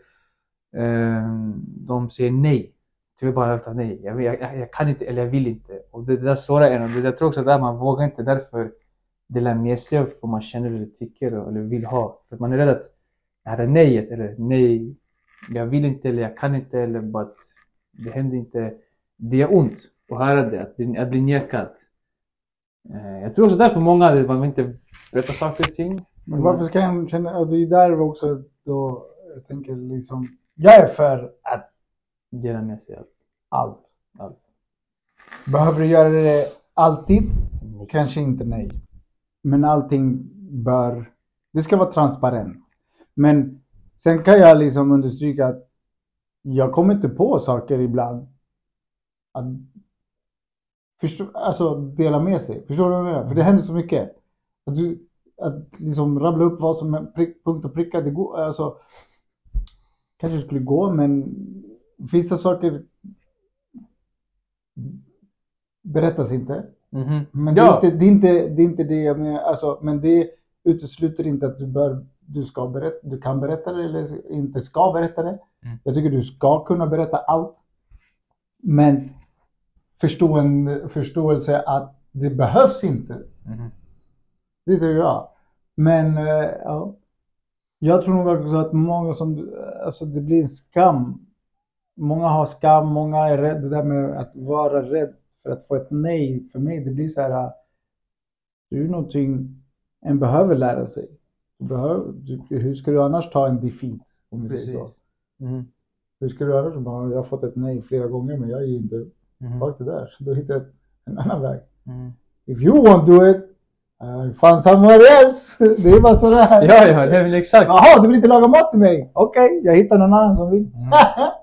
Ehm, de säger nej. Jag vill bara ta nej. Jag, jag, jag, kan inte eller jag vill inte. Och det, det där sårar en. Och det, jag tror också att man vågar inte därför dela med sig av vad man känner eller tycker eller vill ha. För man är rädd att det här är nejet eller nej, jag vill inte eller jag kan inte eller bara att det händer inte. Det är ont att höra det, att bli, att bli nekad. Ehm, jag tror också därför många det man inte berättar saker och ting. Men varför ska en känna, det är där också då, jag tänker liksom, jag är för att Dela med sig av allt. allt. Behöver du göra det alltid? Kanske inte nej. Men allting bör, det ska vara transparent. Men sen kan jag liksom understryka att jag kommer inte på saker ibland. Att förstå, alltså dela med sig. Förstår du vad jag menar? För det händer så mycket. Att, du, att liksom rabbla upp vad som är prick, punkt och pricka, det går, alltså kanske skulle gå men vissa saker berättas inte. Mhm. Men Ja. det, är inte, det, är inte, det är inte det jag menar. Alltså, men det utesluter inte att du, bör, du, ska berätta, du kan berätta det eller inte ska berätta det. Mm. Jag tycker du ska kunna berätta allt. Men förstå en, förståelse att det behövs inte. Mhm. Det tycker jag. Men eh, ja. Jag tror nog också att många som, alltså det blir en skam. Många har skam, många är rädda. Det där med att vara rädd för att få ett nej. För mig det blir så här. Det är någonting en behöver lära sig. Du behöver, du, hur ska du annars ta en defeat? Om vi säger så. Mhm. Hur ska du annars bara, jag har fått ett nej flera gånger men jag är inte, fuck det där. Så då hittar jag en annan väg. Mhm. If you won't do it, I find somewhere else. Det är bara sådär. Ja, ja, det är väl exakt. Jaha, du vill inte laga mat till mig? Okej, jag hittar någon annan som vill.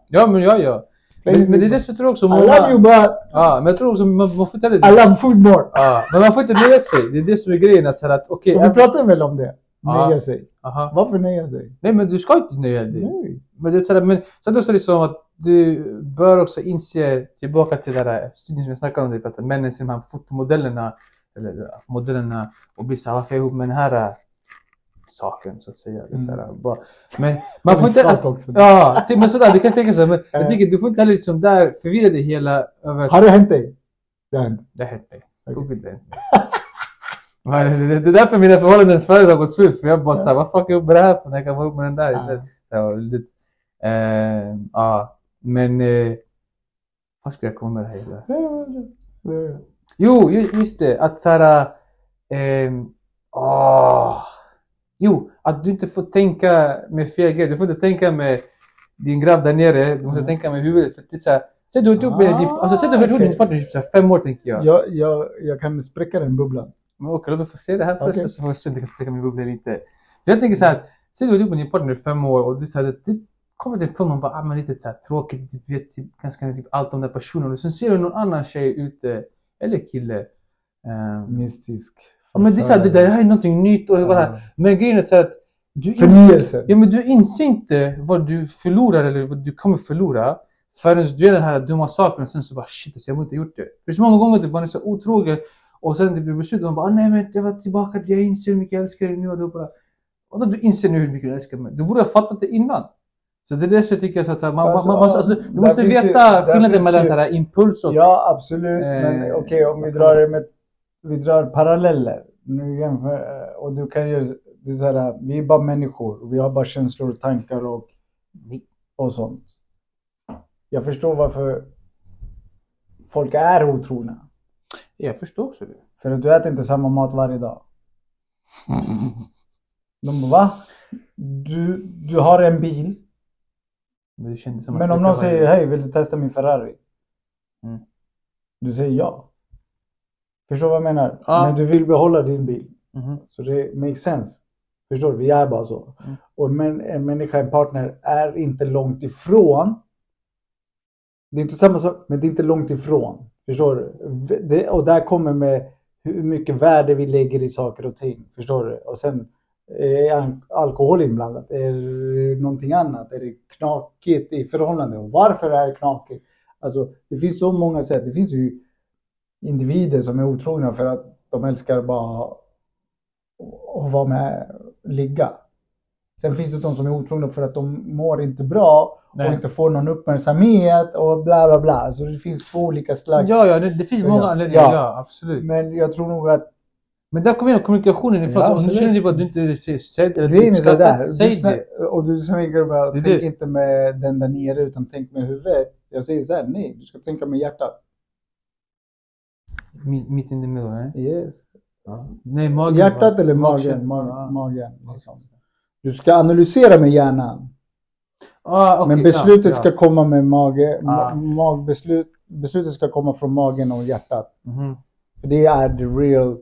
Ja, men ja, ja. Men, men det är det som jag tror också I många... love you but Ja, men jag tror också man, man får inte I heller... love food more. Ja, men man får inte nöja sig. Det är det som är grejen. Att säga att. Och vi jag- pratar väl om det? Ja. Nöja sig. Aha. Varför nöja sig? Nej, men du ska inte nöja dig. Nej. Men det är sådär, men sen också liksom att du bör också inse, tillbaka till den där studien som jag snackade om, att männen de här fotomodellerna, eller modellerna, och blir såhär, varför är jag ihop med den här äh, saken, så att säga. Det är såhär, bara, men man får inte... också. Ja, typ, men sådär, du kan tänka så, men Ja. jag tycker du får inte heller liksom där förvirra dig hela över Har det hänt dig? Det har hänt. det har hänt mig. Det, det är därför mina förhållanden förut har gått slut, för jag bara såhär, vad fuck är jag ihop med det här för när jag kan vara ihop med den där Ja. istället. Var lite, eh, ja, men eh, vad ska jag komma med det här hela? Det- det- Jo, ju- just det, att såhär, eh, åh, jo, att du inte får tänka med fel grejer. Du får inte tänka med din grabb där nere, du måste Mm. tänka med huvudet. För det är såhär, säg du varit ihop med din, alltså säg du ihop med din okej. partner i typ såhär fem år tänker jag. Jag, jag, jag kan spräcka den bubblan. Okej, låt mig få se det här först Okej. så får vi se om det kan spräcka min bubbla inte. För jag tänker så här, säg du varit ihop med din partner i fem år och är så här, det kommer till en punkt man bara, ah, men lite så här, tråkigt, du vet typ, ganska typ, allt om den personen och sen ser du någon annan tjej ute, eller kille. ehm, Mystisk. ja, men det är så här, det, det här är någonting nytt och här. Men grejen är så att du inser, ja, men du inser inte vad du förlorar eller vad du kommer förlora förrän du gör den här dumma saken och sen så bara shit, alltså, jag borde inte gjort det. För så många gånger typ, man är så otrogen och sen det blir beslut och man bara ah, nej men jag var tillbaka, jag inser hur mycket jag älskar dig nu och då bara och då du inser nu hur mycket du älskar mig. Du borde ha fattat det innan. Så det är det jag tycker så att man, man, Alltså, man måste, alltså, du måste ju- veta där skillnaden mellan ju- så här impuls och... Ja, absolut. Men Eh, okej, om vi drar med, vi drar paralleller. Nu jämför, eh, och du kan ju, det är så här, vi är bara människor. Vi har bara känslor och tankar och, och sånt. Jag förstår varför folk är otrogna. Jag förstår också det. För att du äter inte samma mat varje dag. De bara, va? Du, du har en bil. Men om någon säger, hej, vill du testa min Ferrari? Mm. Du säger ja. Förstår vad jag menar? Ja. Men du vill behålla din bil. Mhm. Så det makes sense. Förstår du? Vi är bara så. Mm. Och men, en människa, en partner, är inte långt ifrån. Det är inte samma sak, men det är inte långt ifrån. Förstår du? Det, och där kommer med hur mycket värde vi lägger i saker och ting. Förstår du? Och sen är al- alkohol inblandat? Är det någonting annat? Är det knakigt i förhållande? Och varför är det knakigt? Alltså, det finns så många sätt. Det finns ju individer som är otrogna för att de älskar bara att vara med, ligga. Sen finns det de som är otrogna för att de mår inte bra Nej. och inte får någon uppmärksamhet och bla bla bla. Så det finns två olika slags. Ja, ja, det, det finns många anledningar. Ja. Ja, absolut. Men jag tror nog att Men där kommer kommunikationen ifrån. Ja, så om du känner typ att du inte ser sedd eller uppskattat, där. säg Du det. Och du tänker bara, Det tänk det. inte med den där nere utan tänk med huvudet. Jag säger så här, nej, du ska tänka med hjärtat. Mitt, mitt in the middle, nej? Yes. Nej, magen. Hjärtat va? eller magen? Ja. Mag, magen. Liksom. Du ska analysera med hjärnan. Ah, okej, Men beslutet ja, ja. ska komma med mage. Ah. Ma- mag, beslut, beslutet ska komma från magen och hjärtat. Mhm, För det är the real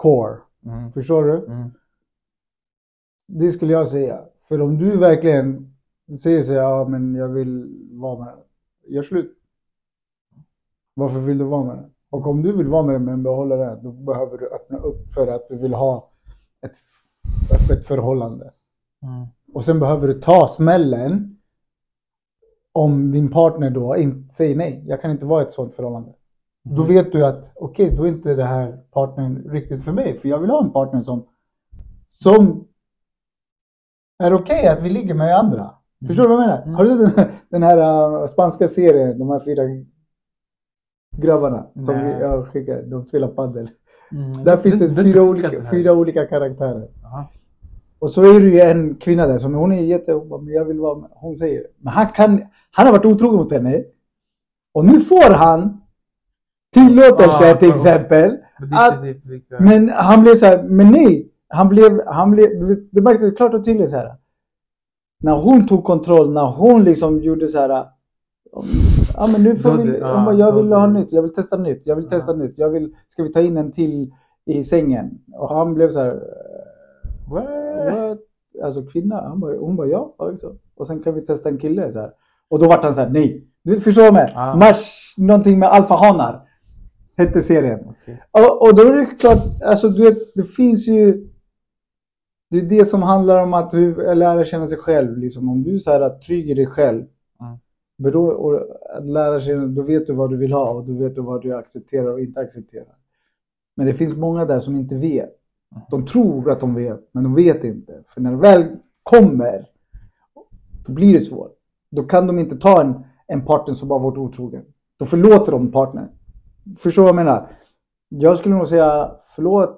core. mhm, Förstår du? mhm. Det skulle jag säga. För om du verkligen säger så ja men jag vill vara med den. Gör slut. Varför vill du vara med den? Och om du vill vara med den men behålla den, då behöver du öppna upp för att du vill ha ett öppet förhållande. Mm. Och sen behöver du ta smällen om din partner då inte säger nej, jag kan inte vara i ett sådant förhållande. Då vet du att okej, då är inte det här partnern riktigt för mig. För jag vill ha en partner som, som är okej att vi ligger med andra. Förstår du vad jag menar? Mm. Har du den, den här uh, spanska serien, de här fyra grabbarna som Nej. jag skickade, de spelar padel. Mm. Där finns det Den- den fyra, olika, det här. fyra olika karaktärer. Aha. Och så är det ju en kvinna där som hon är jätte, hon bara, men jag vill vara med. Hon säger, men han kan, han har varit otrogen mot henne. Och nu får han tillåtelse Ah, till exempel. Att-. Men han blev så här, men nej. Han blev, han blev, du märktes klart och tydligt så här. När hon tog kontroll, när hon liksom gjorde så här. Ja men nu får vi, hon bara, ja, jag vill ha nytt, jag vill testa nytt, jag vill testa nytt, jag vill, ska vi ta in en till i sängen? Och han blev så här. What? What? Alltså kvinna, han bara, hon bara ja. ja, liksom. Och sen kan vi testa en kille så här. Och då vart han så här, nej. Du förstår menar? Ja. Mars, någonting med alfahanar. Hette serien. Okej. Och, och då är det klart, alltså du vet, det finns ju Det är det som handlar om att du lära känna sig själv. Liksom. Om du är så här att trygg i dig själv. Mm. Beror, och lära känna, då vet du vad du vill ha och då vet du vad du accepterar och inte accepterar. Men det finns många där som inte vet. De tror att de vet, men de vet inte. För när det väl kommer, då blir det svårt. Då kan de inte ta en, en partner som bara varit otrogen. Då förlåter de partnern. Förstår vad jag menar? Jag skulle nog säga förlåt.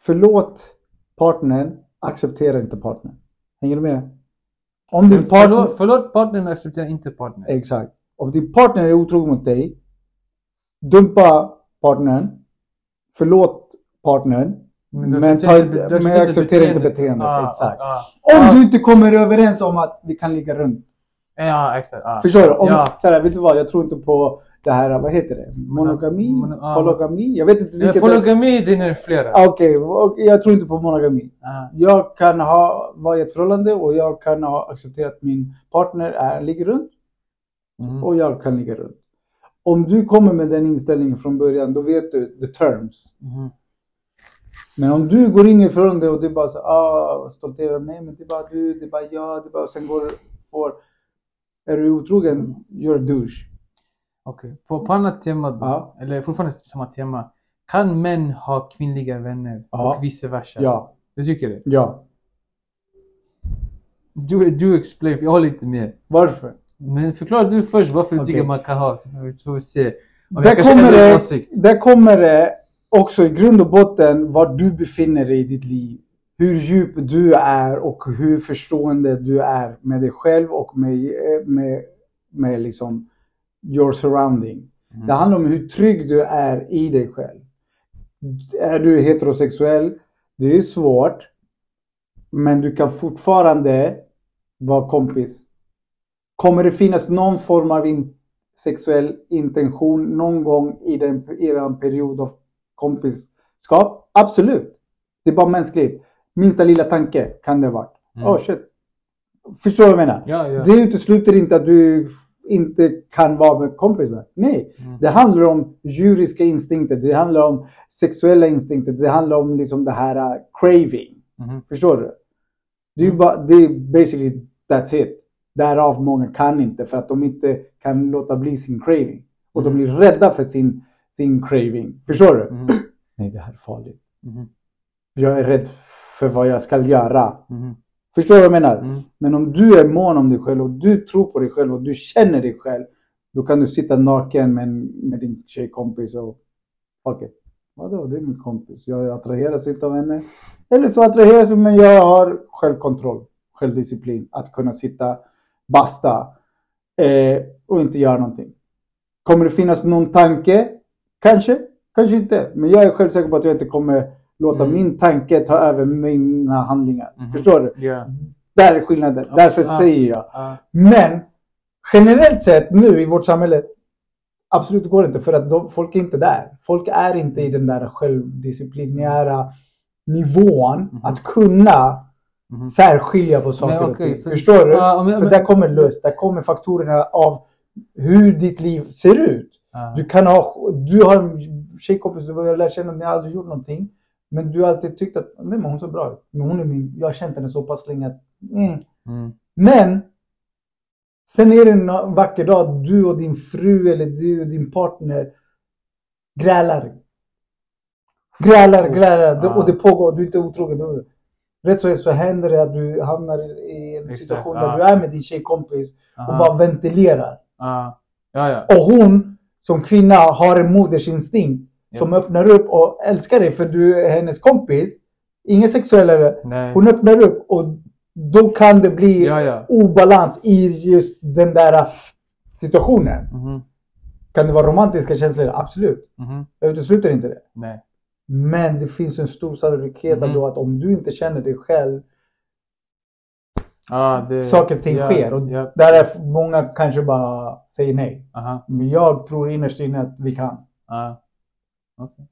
Förlåt partnern, acceptera inte partnern. Hänger du med? Om din partner... Förlåt, förlåt partnern men acceptera inte partnern. Exakt. Om din partner är otrogen mot dig, dumpa partnern, förlåt partnern, Men men, accepterar ta, men accepterar acceptera inte beteendet. Ah, Exakt. ah, Om du inte kommer överens om att vi kan ligga runt. Ja, exakt. Ah. Förstår du? Om, Ja. så här, vet du vad, jag tror inte på det här, vad heter det? Monogami? Mono- ja. Polygami? Jag vet inte vilket. polygami, det är flera. Ah, Okej, och jag tror inte på monogami. Ah. Jag kan ha, vara i ett förhållande och jag kan ha accepterat att min partner är, ligger runt. Mhm. och jag kan ligga runt. Om du kommer med den inställningen från början, då vet du the terms. Mhm. Men om du går in i förhållande och du bara så, ah, stolterar, nej men det är bara du, det är bara jag, det är bara, och sen går får, är du otrogen, you're a douche. Okej, på, på annat tema då, Ja. eller fortfarande samma tema. Kan män ha kvinnliga vänner Ja. och vice versa? Ja, Du tycker det? ja. Du, du explain, jag håller inte med. Varför? Men förklara du först varför du Okej. tycker man kan ha, så får vi, se. Om Där kommer, det, där kommer det också i grund och botten var du befinner dig i ditt liv. Hur djup du är och hur förstående du är med dig själv och med, med, med liksom your surrounding. Mm. Det handlar om hur trygg du är i dig själv. Är du heterosexuell, det är svårt. Men du kan fortfarande vara kompis. Kommer det finnas någon form av in sexuell intention någon gång i den i en period av kompisskap? Absolut. Det är bara mänskligt. Minsta lilla tanke kan det vara. Mm. Oh shit. Förstår du vad jag menar? Ja, ja. Det utesluter inte att du inte kan vara med kompisar. Nej. Mm. Det handlar om djuriska instinkter. Det handlar om sexuella instinkter. Det handlar om liksom det här uh, craving. Mhm. Förstår du? Det är ju bara, det är basically that's it. Därav många kan inte för att de inte kan låta bli sin craving. Och de blir rädda för sin, sin craving. Förstår du? Mhm. Nej, det här är farligt. Jag är rädd för vad jag ska göra. Förstår du vad jag menar? Mm. Men om du är mån om dig själv och du tror på dig själv och du känner dig själv. Då kan du sitta naken med, med din tjejkompis och fuck it. Vadå, det är min kompis. Jag attraheras inte av henne. Eller så attraheras jag men jag har självkontroll, självdisciplin. Att kunna sitta, basta eh, och inte göra någonting. Kommer det finnas någon tanke? Kanske, kanske inte. Men jag är själv säker på att jag inte kommer låta Mm. min tanke ta över mina handlingar. Mhm. Förstår du? Ja. Där är skillnaden. Därför Ja. säger jag. Ja. Men generellt sett nu i vårt samhälle, absolut det går inte för att de, folk är inte där. Folk är inte i den där självdisciplinära nivån Mhm. att kunna Mhm. särskilja på saker Nej, och ting. för- Förstår du? Ja, men- för men- där kommer lust, där kommer faktorerna av hur ditt liv ser ut. Ja. Du kan ha, du har en tjejkompis du har lärt känna, ni har aldrig gjort någonting. Men du har alltid tyckt att nej, men hon ser bra ut. Men hon är min, jag har känt henne så pass länge att mm. Mm. Men sen är det en vacker dag du och din fru eller du och din partner grälar. Grälar, grälar Ja. och det pågår. Du är inte otrogen. Rätt så så händer det att du hamnar i en situation ja. där du är med din tjejkompis och Aha. bara ventilerar. Ja. Ja, ja. Och hon som kvinna har en modersinstinkt Ja. som öppnar upp och älskar dig för du är hennes kompis. Ingen sexuellare. Nej. Hon öppnar upp och då kan det bli Ja, ja. obalans i just den där situationen. Mhm. Kan det vara romantiska känslor? Absolut. Mhm. Jag utesluter inte det. Nej. Men det finns en stor sannolikhet då att om du inte känner dig själv, Ja, det... saker och ting ja, sker. Och Ja. där är många kanske bara säger nej. Aha. Men jag tror innerst inne att vi kan. Ja. Okej.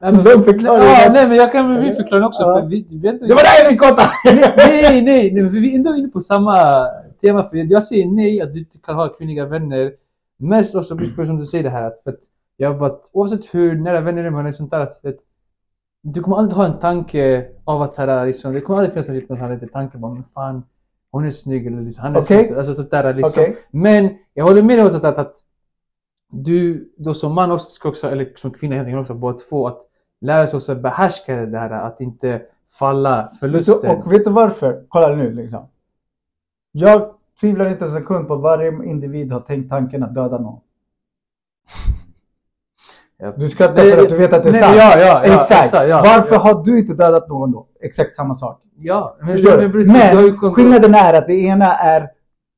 Vem förklarar Ja, nej, men jag kan väl vi förklara också. Ja. För vi, vi inte- Det var där jag fick nej, nej, nej, för vi är ändå inne på samma tema. För jag säger nej att du inte kan ha kvinnliga vänner. Mest också på som du säger det här. För att jag bara, oavsett hur nära vänner det är med sånt där. Att, att, du kommer aldrig ha en tanke av att såhär, liksom, det kommer aldrig finnas en liten tanke men fan, hon är snygg eller liksom, han är Okej. snygg. Alltså sånt där liksom. Okej. Men jag håller med dig att, att, att du då som man också ska också, eller som kvinna egentligen också, båda två, att lära sig också behärska det där att inte falla förlusten. Och vet du varför? Kolla nu liksom. Jag tvivlar inte en sekund på att varje individ har tänkt tanken att döda någon. Du skrattar för att du vet att det är nej, sant. ja, ja, ja, exakt. exakt, Varför har du inte dödat någon då? Exakt samma sak. Ja, men, Förstår du? precis, Men skillnaden är att det ena är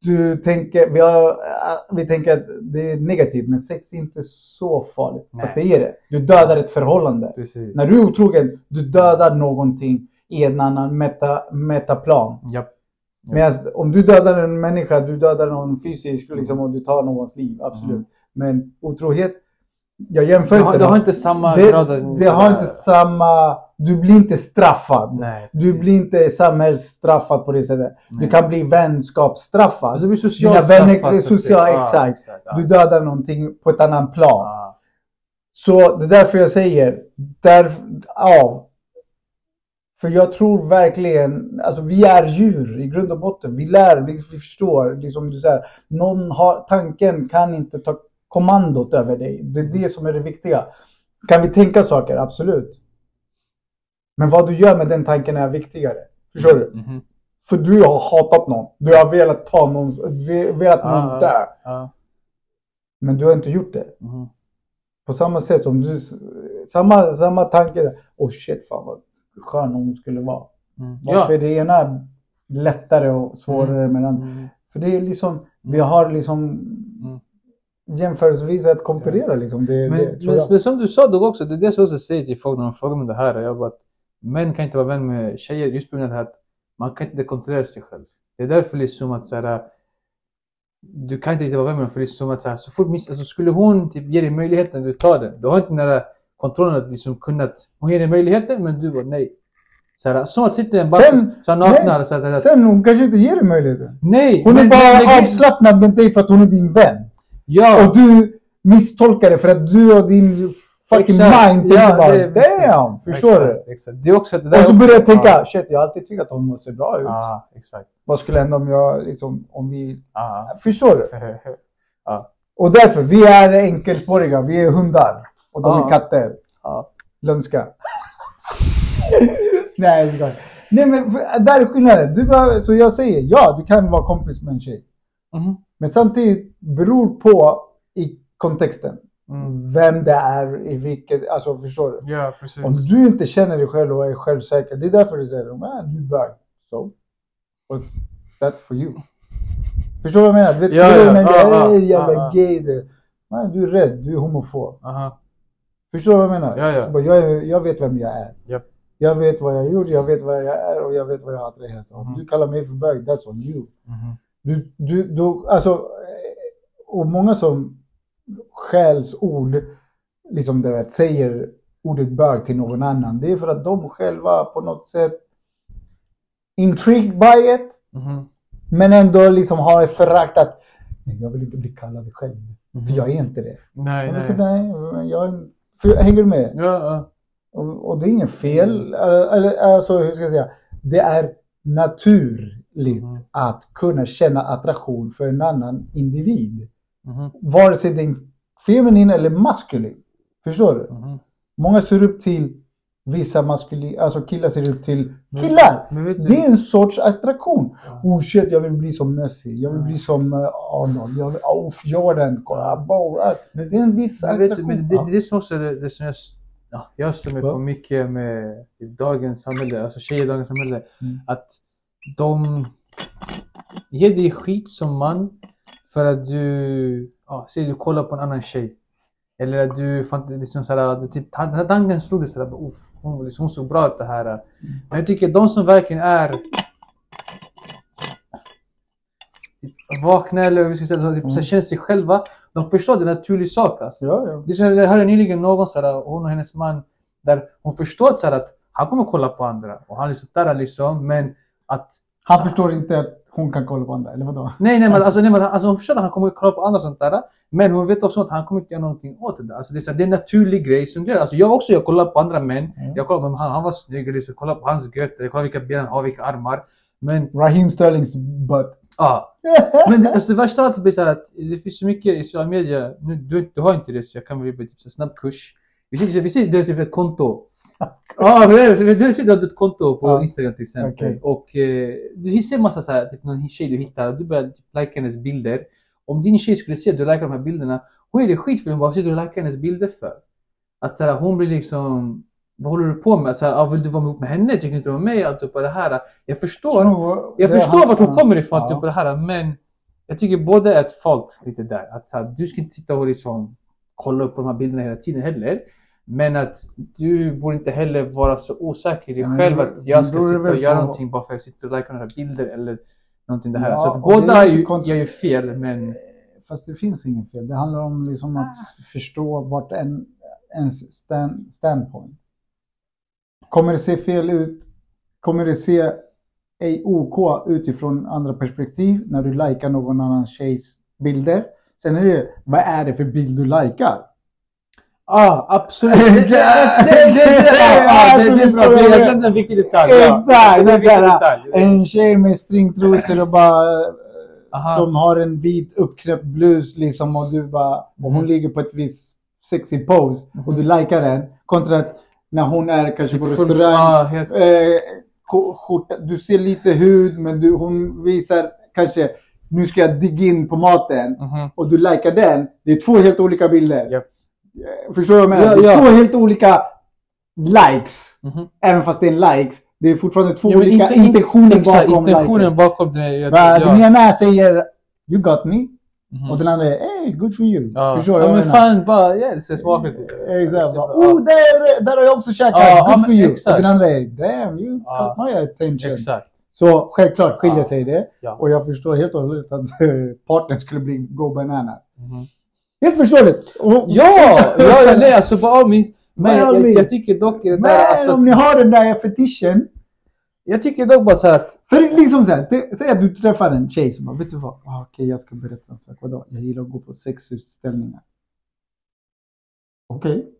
du tänker, vi, har, äh, vi tänker att det är negativt, men sex är inte så farligt. Nej. Fast det är det. Du dödar ett förhållande. Precis. När du är otrogen, du dödar någonting i en annan meta, metaplan. Ja. Ja. Medan om du dödar en människa, du dödar någon fysisk liksom, och du tar någons liv, absolut. Mm. Men otrohet, jag jämför Det har, inte. det har inte samma det, grad av- det har inte samma, du blir inte straffad. Nej, Du blir inte samhällsstraffad på det sättet. Du Nej. kan bli vänskapsstraffad. Alltså, du blir socialt Dina vänner, straffad, social, säga. Ja, exakt. ja. Du dödar någonting på ett annat plan. Ja. Så det är därför jag säger, där, ja. För jag tror verkligen, alltså vi är djur i grund och botten. Vi lär, vi, vi förstår. Liksom du säger, någon har, tanken kan inte ta kommandot över dig. Det är det som är det viktiga. Kan vi tänka saker? Absolut. Men vad du gör med den tanken är viktigare. Förstår du? Mhm. För du har hatat någon. Du har velat ta någon, velat någon Ja, dö. ja. Men du har inte gjort det. Mhm. På samma sätt som du, samma, samma tanke. Oh shit, fan vad skön hon skulle vara. Mm. Varför Ja. det ena lättare och svårare Mm. med den andra? Mm. För det är liksom, vi har liksom Mm. Jämförelsevis att konkurrera liksom. Det, Men, det, men, men som du sa då också, det är det som jag säger till folk när de frågar mig det här. Jag bara, män kan inte vara vän med tjejer just på grund av att man kan inte kontrollera sig själv. Det är därför liksom att så här, du kan inte riktigt vara vän med dem för det är som att så, här, så fort miss, alltså, skulle hon typ ge dig möjligheten, du tar den. Du har inte den där kontrollen att liksom kunnat, hon ger dig möjligheten men du bara nej. Så här, som att sitta i en bastu, så här nakna. Så här, Sen hon kanske inte ger dig möjligheten. nej! Hon är men- bara men- avslappnad med dig för att hon är din vän. Ja! Och du misstolkar det för att du och din fucking Exakt. mind tänker Ja, bara det damn, förstår du? Exakt. Det är också det Och där så också- börjar jag tänka, Ja. shit jag har alltid tyckt att hon ser bra ut. Ja, exakt. Vad skulle hända om jag liksom, om vi... Ja. Förstår du? ja. Och därför, vi är enkelspåriga, vi är hundar. Och de Ja. är katter. Ja. Lömska. Nej, jag. Nej men där är skillnaden. Du bara, så jag säger, ja du kan vara kompis med en tjej. Mhm. Men samtidigt beror på i kontexten. Mm. Vem det är, i vilket, alltså förstår du? Ja, precis. Om du inte känner dig själv och är självsäker, det är därför du säger ah, du är bög. So, what's that for you? Förstår du vad jag menar? Vet du Ja, jag ja, menar? ja, ja, Ey, jävla ja, ja. gay. det. Nej, du är rädd, du är homofob. Aha. Förstår du vad jag menar? Ja, ja. Så bara, jag, är- jag vet vem jag är. Japp. Jag vet vad jag gjort, jag vet vad jag är och jag vet vad jag har attraherats av. Om Mhm. du kallar mig för bög, that's on you. Mhm. Du, du, du, alltså, eh, och många som skällsord, liksom du vet, säger ordet bög till någon annan. Det är för att de själva på något sätt intrigued by it. Mhm. Men ändå liksom har ett förakt att nej, jag vill inte bli kallad själv. Mhm. För jag är inte det. Nej, nej. säga, nej, jag för, hänger du med? Ja, ja. Och, och det är inget fel. Eller, alltså, hur ska jag säga? Det är naturligt Mhm. att kunna känna attraktion för en annan individ. Mhm. Vare sig den är feminin eller maskulin. Förstår du? Mhm. Många ser upp till vissa maskulin, alltså killar ser upp till killar. Men vet du, Det är en sorts attraktion. Ja. Oh shit, jag vill bli som Messi. Jag vill bli som eh, Arnold. Jag vill, oh, Jordan. Kolla, bo, eh. Det är en viss men vet attraktion. men det, det är som också det, det som jag, ja, jag Va? på mycket med dagens samhälle, alltså tjejer i dagens samhälle. Mm. Att de ger dig skit som man för att du, ja, säg du kollar på en annan tjej. Eller att du, fan, liksom såhär, du, typ, tanken slog dig såhär, "Uff, hon, liksom, hon såg bra ut det här. Men jag tycker de som verkligen är typ, vakna eller hur ska säga, typ, så här, känner sig själva, de förstår det är en naturlig sak. Alltså. Ja, ja. Det är jag hörde nyligen någon, så här, hon och hennes man, där hon förstår så här, att han kommer kolla på andra. Och han är så där liksom, men att Han förstår inte att hon kan kolla på andra, eller vadå? Nej, nej, men, alltså, nej, men alltså, hon förstår att han kommer kolla på andra sånt där. Men hon vet också att han kommer inte göra någonting åt det där. Alltså, det, är så det är en naturlig grej som gör. Alltså, jag också, jag kollar på andra män. Mm. Jag kollar på han, han var snygg, liksom, kolla på hans gött, jag kollar vilka ben han har, vilka armar. Men, Raheem Sterlings butt. ja. Men det, alltså, det värsta av allt blir så här att det finns så mycket i sociala medier. Nu, du, du har inte det, så jag kan väl typ, här snabb kurs. Vi ser, vi ser du har typ ett konto. Ja, du har ett konto på Ja. Instagram till exempel. Okej. Och eh, du ser massa så här, typ någon tjej du hittar du börjar typ, like hennes bilder. Om din tjej skulle se att du likar de här bilderna, hon är det skit för hon bara, vad sitter du och likar hennes bilder för? Att så här, hon blir liksom, vad håller du på med? Så här, ah, vill du vara ihop med henne? Tycker inte du om mig? Allt på det här. Jag förstår. Jag Det förstår han- vart hon kommer ifrån, Ja. typ på det här, men jag tycker båda är ett lite där. Att så här, du ska inte sitta och liksom kolla upp på de här bilderna hela tiden heller. Men att du borde inte heller vara så osäker i dig Ja, själv att jag ska sitta och göra på- någonting bara för att jag sitter och likar några bilder eller någonting det här. Ja, så att båda är ju, kont- gör ju fel, men Fast det finns ingen fel. Det handlar om liksom att förstå vart en, ens stand, standpoint. Kommer det se fel ut? Kommer det se ej OK utifrån andra perspektiv när du likar någon annan tjejs bilder? Sen är det, vad är det för bild du likar? Ja, absolut. Det, det, det, det, är bra. Jag glömde en viktig detalj. Exakt! Det är såhär, en tjej med stringtrosor och bara Aha. som har en vit uppknäppt blus liksom och du bara och hon Mhm. ligger på ett visst sexy pose och du likar den kontra att när hon är kanske på restaurang helt- eh, du ser lite hud men du, hon visar kanske nu ska jag digga in på maten Mhm. och du likar den. Det är två helt olika bilder. Japp. Förstår du vad jag menar? Ja, ja. två helt olika likes. Mhm. Även fast det är en likes. Det är fortfarande två Ja, olika inte- inte- intentioner Exakt, bakom intentionen liken. bakom det. Jag, Va, Den ja. ena säger You got me. Mhm. Och den andra är Hey, good for you. Ja, Förstår du ja vad jag menar? fan bara, ja det ser smakligt ut. Exakt. Ja. Bara, Oh, där, där har jag också käkat. Ja, ja, good for you. exakt. Och den andra är Damn, you Ja. caught my attention. Exakt. Så självklart skiljer Ja. sig det. Ja. Och jag förstår helt och hållet att partnern skulle bli go bananas. Mhm. Helt förståeligt. Och, Ja, ja, ja, nej alltså all means. Men jag, jag tycker dock det Men där, alltså, om ni har den där fetischen. Jag tycker dock bara så att, För liksom så här, säg att du träffar en tjej som bara, vet du vad? Ah, Okej, jag ska berätta en sak. Vadå? Jag gillar att gå på sexutställningar. Okej.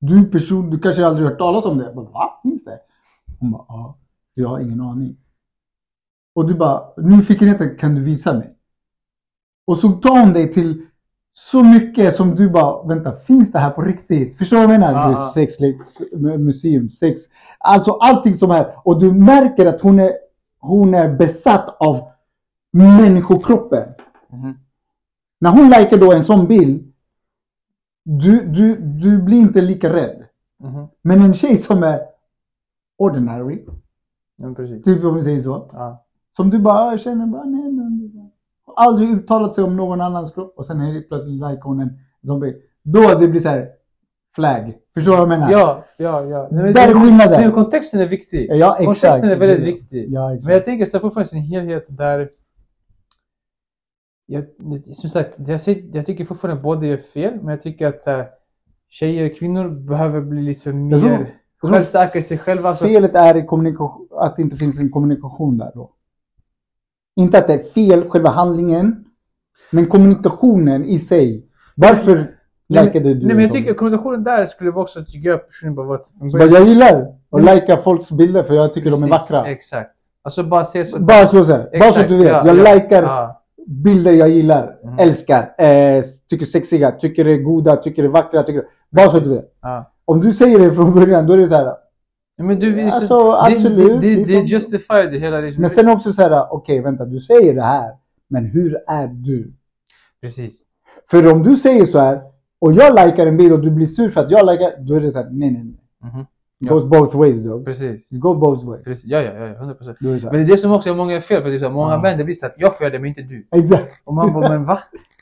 Du person, du kanske aldrig hört talas om det. Jag bara, Va? Finns det? Hon bara, ja. Jag har ingen aning. Och du bara, nyfikenheten kan du visa mig? Och så tar hon dig till så mycket som du bara, vänta, finns det här på riktigt? Förstår du vad jag menar? Ja, Du, ja. Sexleks museum, sex. Alltså allting som är. Och du märker att hon är, hon är besatt av människokroppen. Mhm. När hon likar då en sån bild, du, du, du blir inte lika rädd. Mhm. Men en tjej som är ordinary, ja, typ om vi säger så. Ja. Som du bara känner, bara, nej men aldrig uttalat sig om någon annans kropp och sen helt plötsligt likar hon en zombie. Då det blir så här flag. Förstår du vad jag menar? Ja, ja, ja. Nej, men Där är det- skillnaden. men Kontexten är viktig. ja exakt. Kontexten är väldigt viktig. Ja, Men exakt. jag tänker så fortfarande sin helhet där... Jag, det- som sagt, jag, jag tycker fortfarande båda gör fel, men jag tycker att äh, tjejer och kvinnor behöver bli liksom Jag tror- mer självsäkra i sig själva. Alltså, Felet är i kommunikation, att det inte finns en kommunikation där då. Inte att det är fel, själva handlingen. Men kommunikationen i sig. Varför likade du Nej, men jag tycker kommunikationen där skulle vara också, tycker jag personligen bara vara... Bara, jag gillar att lika folks bilder för jag tycker de är Precis, vackra. Exakt. Alltså bara se så... Bara så, så här. Bara så du vet. ja, jag ja, likar Ja, bilder jag gillar, Mm. älskar, eh, tycker sexiga, tycker är goda, tycker är vackra. Tycker... Bara så att du vet. Om du säger det från början då är det så här. Men du, så- Alltså, det, absolut, det, det, det liksom. justifierar det hela. Liksom. Men sen också så här, okej vänta, du säger det här. Men hur är du? Precis. För om du säger så här och jag likar en bild och du blir sur för att jag likar, då är det så här, nej nej nej. Mhm. It Ja. goes both ways though. Precis. It goes both ways. Precis. Ja, ja, ja, 100 procent. Så Men det är det som också är många fel. För det är så här, många Ja. män, det blir så att jag får göra det men inte du. Exakt. Och man bara, men va?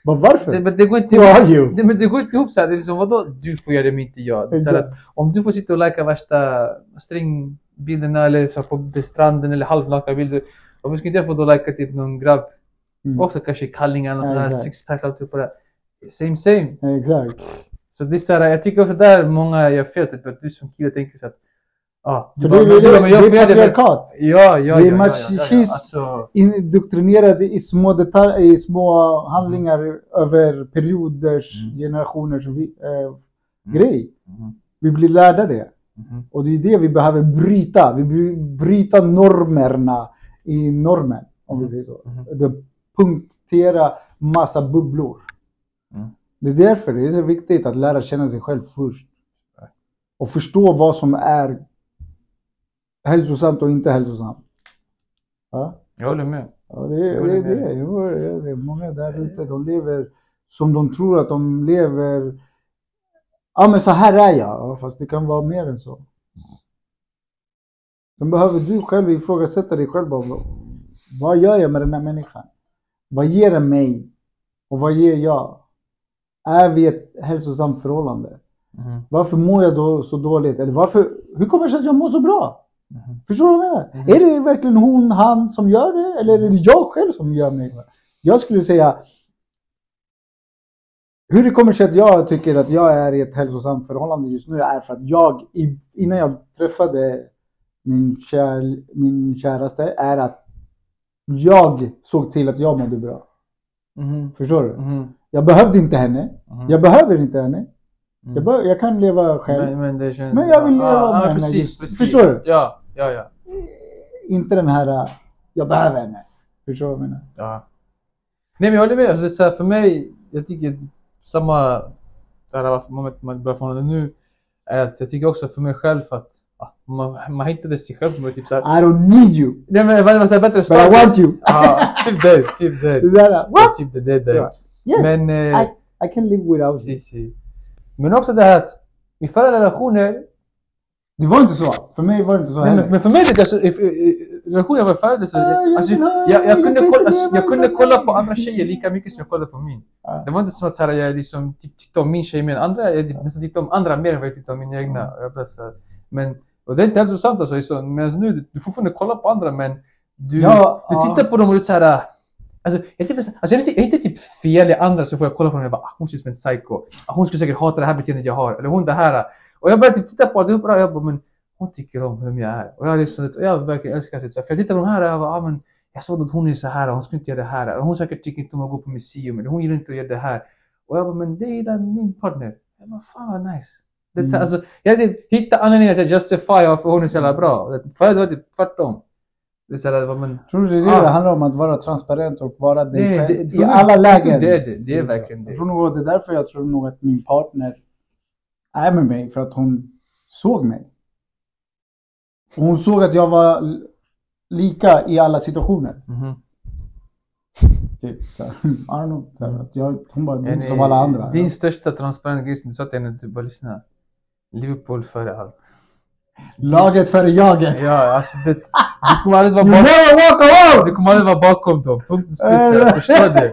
Men varför? Det, men det går inte Who are you? Det, men det går inte ihop så här. Det är liksom, vadå du får göra det men inte jag? Så att, om du får sitta och lajka värsta stringbilderna eller så på stranden eller halvnakna bilder. Varför ska inte jag få då lajka typ någon grabb? Mm. Också kanske kallingar och sådär sixpack och typ på det. Same same. Exakt. Så det är så här, jag tycker också där många gör fel. Typ att du som kille tänker så att du För det, är- det, det är det, men- patriarkat. Ja, ja, Det är ja, ja, ja, ja, ja. machism. Alltså, Indoktrinerade i små detaljer, i små handlingar över perioders, Mm. generationers eh, Mm. grej. Vi blir lärda det. Och det är det vi behöver bryta. Vi behöver bryta normerna i normen, om vi säger så. Det punktera massa bubblor. Mm. Det är därför det är så viktigt att lära känna sig själv först. Och förstå vad som är hälsosamt och inte hälsosamt. Ja, Jag håller med. ja det, är- det, det. Jo, det är det. Många där ute, de lever som de tror att de lever. Ja, men så här är jag. Ja, fast det kan vara mer än så. Sen behöver du själv ifrågasätta dig själv. Vad- gör jag med den här människan? Vad ger den mig? Och vad ger jag? Är vi ett hälsosamt förhållande? Mhm, Varför mår jag då så dåligt? Eller varför, hur kommer det sig att jag mår så bra? Mhm. Förstår du vad jag menar? Mhm. Är det verkligen hon, han som gör det? Eller är det jag själv som gör mig? Jag skulle säga hur det kommer sig att jag tycker att jag är i ett hälsosamt förhållande just nu är för att jag, innan jag träffade min, kär, min käraste, är att jag såg till att jag mådde bra. Mhm, Förstår du? mhm, Jag behövde inte henne. mhm. Jag behöver inte henne. Mm. Jag, be- jag kan leva själv. Men, men, det känns... Men jag vill leva ja, med ja, henne precis, precis. förstår du? Ja, ja, ja. Inte den här, äh, jag behöver henne. Förstår du vad jag menar? ja. Nej men jag håller med. Alltså, det är så här, för mig, jag tycker samma... Det här varför man man är bra förhållande nu. Är att jag tycker också för mig själv att ja, man, man hittade sig själv med typ såhär... I don't need you, Nej men det var så här bättre but I want you. Ja, typ det, typ det. Det what? Typ det, det, det. Ja. Yes, Men... Eh, I, I can live without you. precis. Men också det här att i förra relationer Det var inte så. För mig var det inte så Nej, men, heller. men för mig, det, alltså, i, i, i, relationen var så... Jag alltså, ha- jag, jag, kunde kolla, alltså, jag kunde kolla på andra tjejer lika mycket som jag kollade på min. Det var inte som att så här, jag liksom tyckte om min tjej mer än andra. Jag nästan tyckte om andra mer än vad jag tyckte om min egna. Jag så här, men, och det är inte alltså. Så, men nu, du, du får fortfarande kolla på andra men du, Ja, du tittar på dem och du är såhär... Alltså, jag, typ, alltså, jag, är, inte typ fel i andra så får jag kolla på dem och jag bara ah, hon ser ut som en psycho. Ah, hon skulle säkert hata det här beteendet jag har. Eller hon det här. Och jag börjar typ titta på alltihopa och jag bara men hon tycker om vem jag är. Och jag, liksom, och jag verkligen älskar det. För jag tittar på de här och jag bara, ah, men jag såg att hon är så här och hon skulle inte göra det här. Och hon säkert tycker inte om att gå på museum. Eller hon gillar inte att göra det här. Och jag bara, men det gillar min partner. Jag bara, fan vad nice. Det är Mm. alltså, jag typ hittar anledningar till att justify varför hon är så jävla bra. Förut var det typ tvärtom. Bara, men, Tror du det är det Ah. det handlar om? Att vara transparent och vara dig Nej, själv? I alla lägen. Det är det. Det är verkligen Jag det. tror nog att det är därför jag tror nog att min partner är med mig. För att hon såg mig. Och hon såg att jag var lika i alla situationer. Mhm. Typ, så här, I don't know. Att jag, hon bara, du är En, inte som alla andra. Din största transparenta grej som du sa till henne, du bara lyssna. Liverpool före allt. Laget före jaget. Ja, alltså det, du kommer aldrig vara You bakom, never walk alone! du kommer aldrig vara bakom dem. Punkt och slut. Jag förstår det.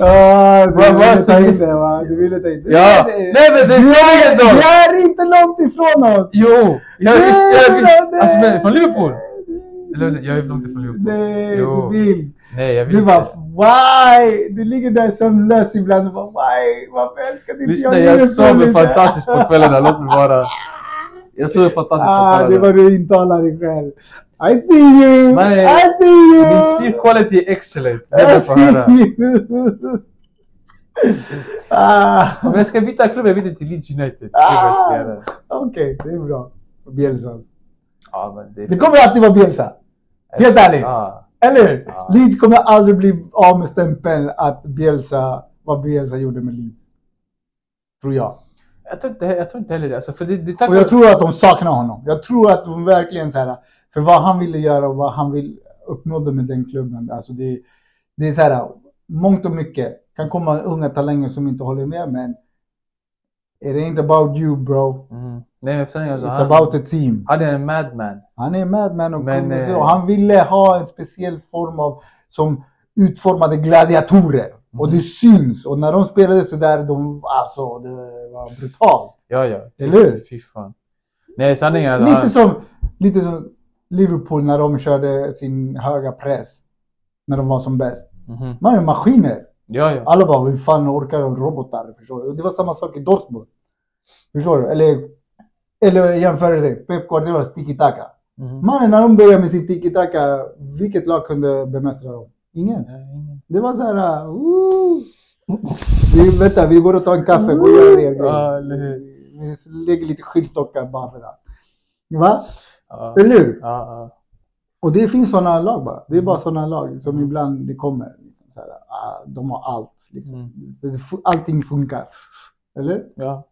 Ah, du ville ta in det va? Du ville ta in det. Ja. Nej, men det är du, sanningen är, du inte långt ifrån oss! Jo! Jag, jag, jag, Nej, alltså nej. men, från Liverpool? Eller jag är långt ifrån Liverpool. Nej, Jo. du vill. Nej, jag vill Du bara why? Du ligger där sömnlös ibland och bara why? Varför älskar inte Lyssna, jag jag Liverpool sover fantastiskt på kvällarna. Låt mig vara. Jag fantastiskt på Ah, det var du intalar dig själv. I see you! Nej, I see you! Min sleep quality är excellent. Det är I får höra. see you! ah, Om jag ska byta klubb, jag byter till Leeds United. Göra. Okej, det är bra. Bielsas. Ja, men det... Det kommer alltid vara Bielsa. Helt ärligt. Ja. Eller hur? Ja. Leeds kommer aldrig bli av med stämpeln att Bielsa, vad Bielsa gjorde med Leeds. Tror jag. Jag tror inte, jag tror inte heller det. Alltså, för det, det tack Och jag tror att de saknar honom. Jag tror att de verkligen så här, för vad han ville göra och vad han vill uppnådde med den klubben. Alltså det, det är så här, mångt och mycket. Kan komma unga talanger som inte håller med, men it ain't about you bro. Mm. Nej, sanningen alltså, It's han, about the team. han är en madman. Han är madman och, men, eh, och han ville ha en speciell form av som utformade gladiatorer. Och Mm. det syns. Och när de spelade så där, de, alltså det var brutalt. Ja, ja. Eller hur? Fy fan. Nej, sanningen är Lite han... som, lite som Liverpool när de körde sin höga press. När de var som bäst. Mhm. Man är maskiner. Ja, ja. Alla bara, hur fan orkar de robotar? Förstår du? Det var samma sak i Dortmund. Förstår du? Eller, eller jämför det, Pep Guardiolas tiki-taka. Mhm. Mannen, när de började med sin tiki-taka, vilket lag kunde bemästra dem? Ingen. Ingen. Det var så här, uh. vi, vänta, vi går och tar en kaffe, gå och gör er grej. Vi lägger lite skyltdockar bara för att. Va? Ja. Eller hur? Ja, ja. Och det finns sådana lag bara. Det är bara sådana lag som ibland det kommer. Liksom, så här, ah, de har allt. Liksom. Mm. Det- det Allting funkar. Eller? Ja.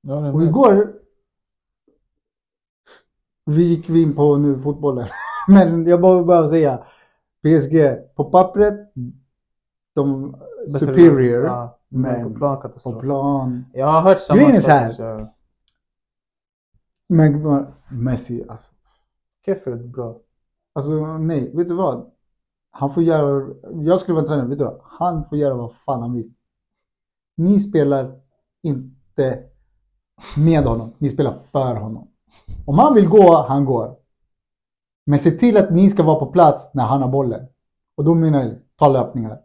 Ja, det Och igår vi gick vi in på nu fotbollen. Men jag bara bara säga PSG på pappret de superior Ja, men på plan katastrof. på plan. Jag har hört samma Grejen är så här. så- Men Messi alltså. Kefir är bra. Alltså nej, vet du vad? Han får göra, jag skulle vara tränare, vet du vad? Han får göra vad fan han vill. Ni spelar inte med honom, ni spelar för honom. Om han vill gå, han går. Men se till att ni ska vara på plats när han har bollen. Och då menar jag, ta löpningar.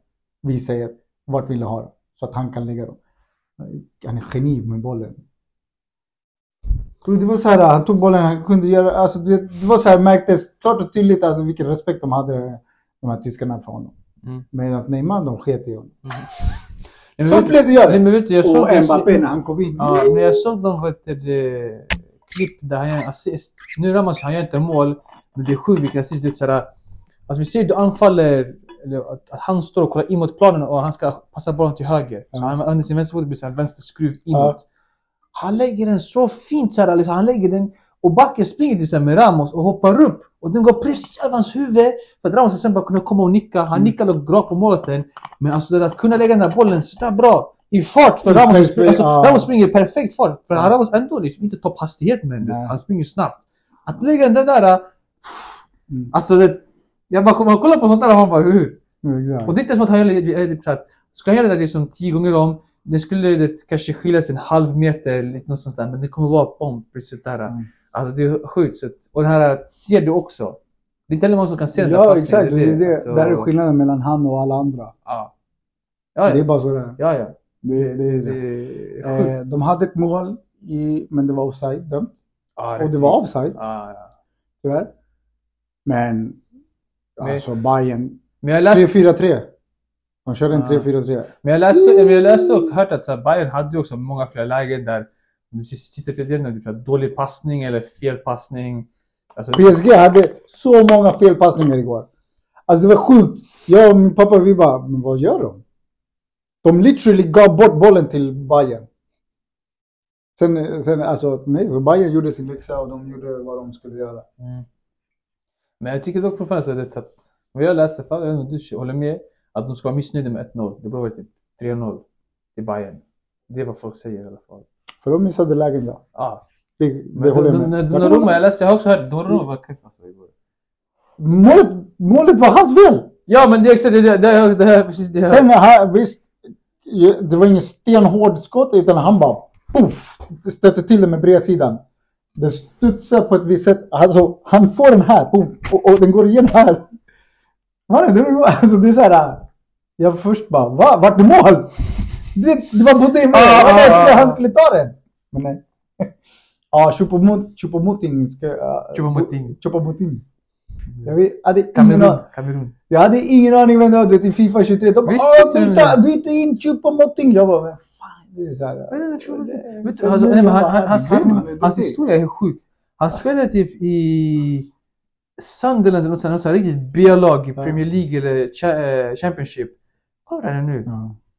Visa er vart vill du ha dem. Så att han kan lägga dem. Han är geni med bollen. Det var så här, han tog bollen, han kunde göra, alltså det, det var så här, märktes klart och tydligt alltså, vilken respekt de hade, de här tyskarna för honom. Mm. Medan Neymar, de sket i honom. Nej, men Så vet- blev det. Nej, vet du, jag såg... Och jag Mbappé när han kom in. Ja, men jag såg någon vet du, det, klipp där han gör en assist. Nu Ramos, han gör inte mål, men det är sjukt vilken assist. Det är såhär, alltså vi ser du anfaller, eller att, att han står och kollar in mot planen och han ska passa bollen till höger. Så han använder sin vänsterfot blir såhär vänsterskruv inåt. Han lägger den så fint såhär, liksom, han lägger den och backen springer till med Ramos och hoppar upp. Och den går precis över hans huvud. För att Ramos ska sen bara kunna komma och nicka. Han Mm. nickar och drar på målet den. Men alltså att kunna lägga den där bollen sådär bra. I fart för Ramos. alltså. Ramos springer i perfekt fart. För Ja. Ramos ändå liksom inte topphastighet men Nej. han springer snabbt. Att lägga den där... Mm. Alltså det... Jag bara man kollar på sånt där och man bara hur? Exakt. Och det är inte som att han gör det, så att, ska han göra det där liksom tio gånger om, det skulle det kanske skilja sig en halv meter, lite något sånt där, men det kommer vara bom, precis där. Mm. Alltså det är sjukt. Så, och det här ser du också. Det är inte heller många som kan se den där Ja exakt, det är det. Alltså, där är skillnaden mellan han och alla andra. Ja. Ja, Det är ja. bara så det är. ja, ja. Det, det Det det. är sjukt. Eh, de hade ett mål, i, men det var offside dömt. Ja, och det var offside. Ja, ja. Tyvärr. Men Nej. alltså Bayern Men jag läste, 3-4-3. De körde en Ja. 3-4-3. men jag läste, men jag läste och hört att så här, Bayern hade också många fler lägen där sista tredjedelen, typ dålig passning eller fel passning. Alltså, PSG hade så många felpassningar igår. Alltså det var sjukt. Jag och min pappa vi bara, men vad gör de? De literally gav bort bollen till Bayern. Sen, sen alltså nej, så Bayern gjorde sin läxa och de gjorde vad de skulle göra. Mm. Men jag tycker dock fortfarande så att, det- att vad jag läste, för jag vet inte om du håller med, att de ska vara missnöjda med 1-0. Det vara typ 3-0 till Bayern. Det är vad folk säger i alla fall. För de missade lägen ja. Ja. Det, det håller jag med. när Jag läste, jag har också hört, Donnarumma var keff alltså igår. Målet, målet var hans fel! Ja men det är exakt det, det, det, det här precis det här. Sen här, visst, det var ingen stenhård skott utan han bara poff, stötte till den med bredsidan. Den studsar på ett visst sätt. Alltså, han får den här poff, och, och den går igen här. Alltså, det är så här. Jag först bara, va? Vart är mål? Det, det var på det med. Ah, ah, ah. han skulle ta den. Men nej. Ja, Choupo-Moting Choupo-Moting. Choupo-Moting. Jag vet, hade Kamerun. Kamerun. Jag hade ingen aning vem det var, du vet i Fifa 23. De bara Visste "Åh, inte du byta, det?" byta in Choupo-Moting. Jag bara. Det är så här. Vet du, alltså, nej, men han, han, hans, Det han, det. hans historia är sjuk. Han spelade typ i Sunderland eller något sånt, här riktigt B-lag i. Premier League eller eh, Championship. Kolla där nu.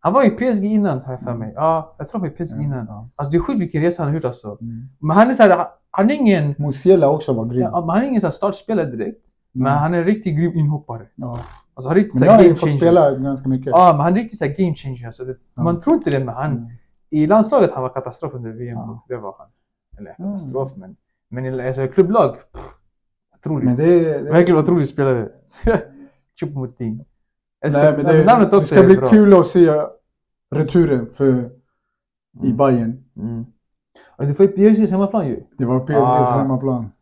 Han var i PSG innan har jag för mig. Ja, jag tror han var i PSG innan. ja. Alltså det är sjukt vilken resa han har gjort alltså. Mm. Men han är så här, han, är ingen, Musiala också var grym. ja, men han är ingen så startspelare direkt. Men Mm. han är en riktigt grym inhoppare. Ja. Alltså han är riktigt Men här har ju game fått changer. spela ganska mycket. Ja, men han är riktigt så här game changer. Alltså det. Man tror inte det, men han, Mm. I landslaget han var katastrof under VM. Ja. Det var han. Eller Mm. katastrof, men, men i alltså, klubblag, pff, otroligt. Men det, det, Verkligen otrolig spelare. Choupo-Moting. Nej, men alltså, det, namnet det ska bli bra. kul att se returen för, i Mm. Bayern. Mm. Och du får ju PSGs hemmaplan ju. Det var PSGs Ah. hemmaplan.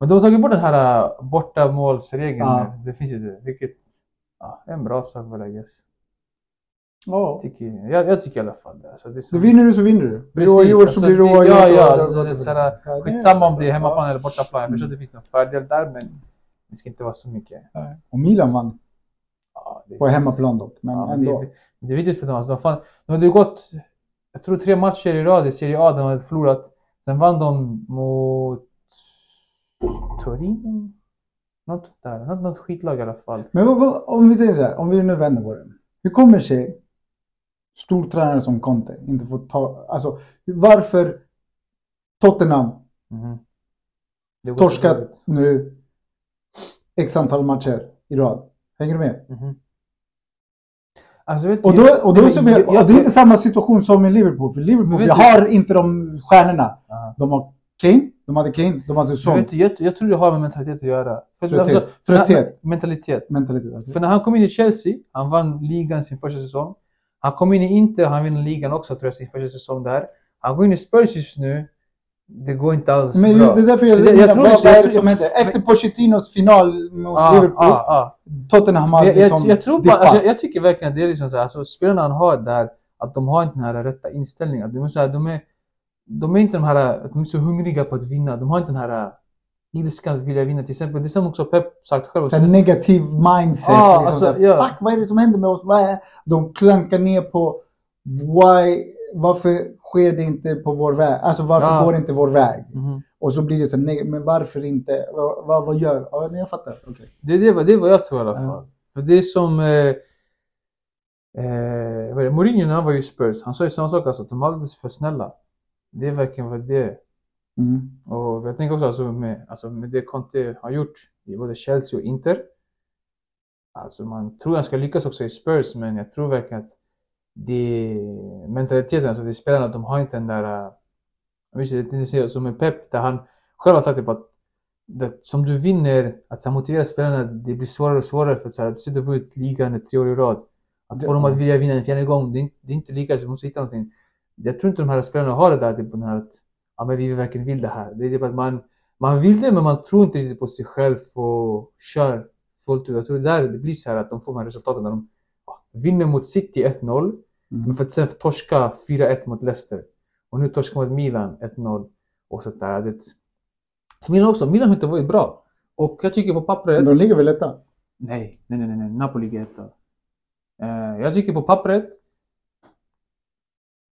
Men de har tagit bort den här uh, bortamålsregeln. Ja. Det finns ju det. Vilket är en bra sak väl I guess. Ja. Tycker, jag, jag tycker i alla fall det. Alltså, det Så vinner du så vinner du. Precis, oavgjort alltså, så blir oavgjort. Ja, ja. Alltså, det så här, skitsamma om det är hemmaplan eller bortaplan. Jag förstår att det finns någon fördel där, men det ska inte vara så mycket. Nej. Och Milan vann. Ja, det, På hemmaplan dock. Men ja, ändå. det, det är viktigt för dem. Alltså, de, fan, de hade ju gått, jag tror tre matcher i rad i Serie A de hade förlorat. Sen vann de mot Torino? Något där, något, något skitlag i alla fall. Men vad, vad, om vi säger så här, om vi nu vänder på det. Hur kommer sig stortränare som Conte inte får ta, alltså varför Tottenham går torskat nu x antal matcher i rad? Hänger du med? Mhm. Alltså, Och då, jag- och då jag- jag- jag- det är inte samma situation som i Liverpool. För Liverpool, vi har inte de stjärnorna. Ja. De har Kane, de hade Kane, de hade Son. du, jag, jag tror det har med mentalitet att göra. För, när- Trötthet. Mentalitet. Mentalitet. alltså. För när han kom in i Chelsea, han vann ligan sin första säsong. Han kom in i Inter, han vinner ligan också tror jag sin första säsong där. Han går in i Spurs just nu. Det går inte alls Men bra. det är därför jag, jag, jag, tror vad, det- vad är det som händer? Efter Pochettinos final mot Ja, Liverpool, ja, ja. Tottenham hade Jag, jag, liksom jag tror bara, dippat. alltså, jag, tycker verkligen att det är liksom så här, alltså, spelarna han har där, att de har inte den här rätta inställningen. De är, så här, de är, de är inte de här, de är så hungriga på att vinna. De har inte den här ilskan att vilja vinna. Till exempel, det som också Pep sagt själv. Här negativ mindset. Ja, liksom alltså, ja. Fuck, vad är det som händer med oss? Vad är? De klankar ner på why, varför sker det inte på vår väg? Alltså varför Ja. går det inte vår väg? Mhm. Och så blir det så nej, men varför inte? Vad, vad, vad gör? Ja, jag fattar. Okej. Det, det, det är vad jag tror i alla Ja. fall. För det är som... Eh, eh, det? Mourinho när han var i Spurs, han sa ju samma sak alltså, att de var alldeles för snälla. Det är verkligen vad det är. Mm. Och jag tänker också alltså med, alltså med det Conte har gjort i både Chelsea och Inter. Alltså man tror han ska lyckas också i Spurs, men jag tror verkligen att det mentaliteten, alltså det spelarna, de har inte den där... Jag vet inte, som med Pep, där han själv har sagt typ att det, som du vinner, att så motivera spelarna, det blir svårare och svårare för att så här, du sitter och vunnit ligan tre år i rad. Att få dem att vilja vinna en fjärde gång, det är, inte- det är inte lika, så du måste hitta någonting. Jag tror inte de här spelarna har det där, typ den här att ja, men vi verkligen vill det här. Det är typ att man, man vill det men man tror inte riktigt på sig själv och kör fullt ut. Jag tror det där det blir så här att de får de här resultaten när de vinner mot City 1-0 men Mm. för att sen torska 4-1 mot Leicester. Och nu torska mot Milan 1-0 och sånt där. Det, Milan också, Milan har inte varit bra. Och jag tycker på pappret De ligger väl etta? Nej, nej, nej, nej. Napoli är etta. Eh, jag tycker på pappret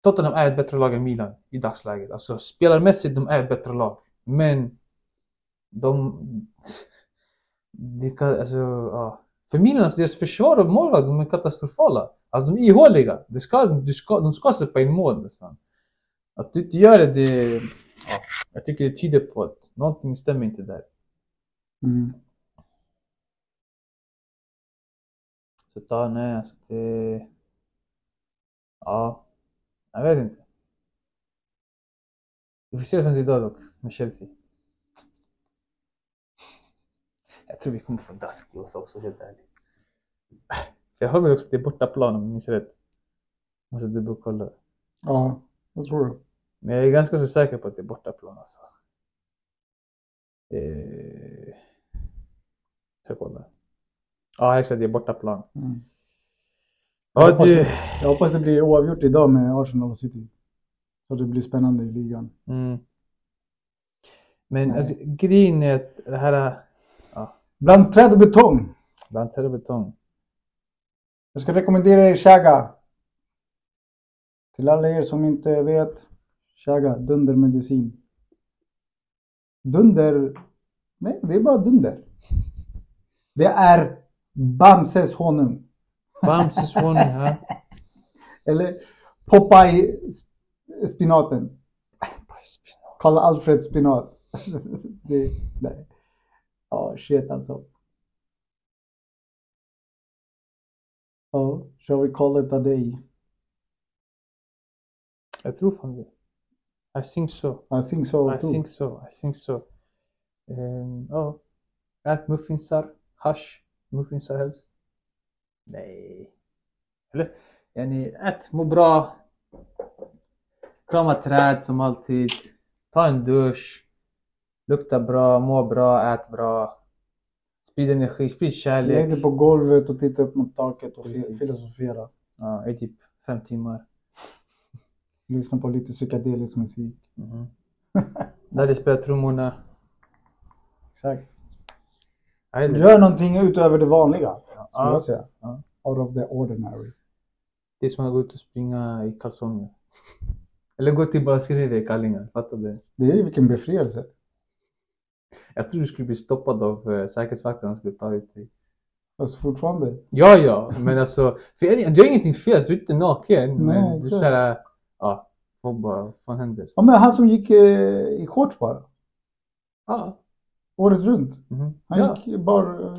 Tottenham är ett bättre lag än Milan i dagsläget. Alltså spelarmässigt, de är ett bättre lag. Men de... Det kan, alltså, ja. För Milan, alltså, deras försvar och målvakt, de är katastrofala. Alltså de är ihåliga. Det ska, du ska, de ska släppa in mål nästan. Att du inte gör det, det ja, jag tycker det tyder på att någonting stämmer inte där. Mm. Så ta, nej, alltså det... Ja, jag vet inte. Vi får se vad som händer idag dock, med Chelsea. Jag tror vi kommer få Dasklos också, helt ärligt. Jag har väl också att det är bortaplan om jag minns rätt. Måste dubbelkolla. Ja, jag tror det. Men jag är ganska så säker på att det är bortaplan alltså. Eh... Ska kolla? Ja, exakt, det är bortaplan. Mm. Ja, hoppas det... Jag hoppas det blir oavgjort idag med Arsenal och City. Så det blir spännande i ligan. Mm. Men Nej. alltså, grejen är att det här... Bland träd och betong. Bland träd och betong. Jag ska rekommendera er Shaga. Till alla er som inte vet. Shaga, dundermedicin. Dunder. Nej, det är bara dunder. Det är Bamses honung. Bamses honung här. Eller Popeye-spinaten. Karl Alfred spinat. det, nej. Ja, shit alltså. Ja, shall we call it a day? Jag tror fan det. I think so. I think so I too. think so. I think so. Um, ja. Ät muffinsar. Hasch. Muffinsar helst. Nej. Eller? Yani, ät, må bra. Krama träd som alltid. Ta en dusch. Lukta bra, må bra, ät bra. Sprid energi, sprid Lägg kärlek. dig på golvet och titta upp mot taket och Precis. filosofera. Ja, i typ fem timmar. Lyssna på lite psykedelisk musik. Mhm. Där det spelar trummorna. Exakt. Gör någonting utöver det vanliga. Skulle Ja. jag säga. Ja. Out of the ordinary. Det är som att gå ut och springa i kalsonger. Eller gå till Barcelona i kallingar, fattar du? Det är ju vilken befrielse. Jag tror du skulle bli stoppad av uh, säkerhetsvakterna som skulle ta ut dig. Fast fortfarande. Ja, ja, men alltså, för jag, du har ingenting fel, du är inte naken. Nej, men du är såhär, ja, vad bara, vad fan händer? Ja men han som gick eh, i shorts bara. Ja. Året runt. mhm. Han Ja. gick bara...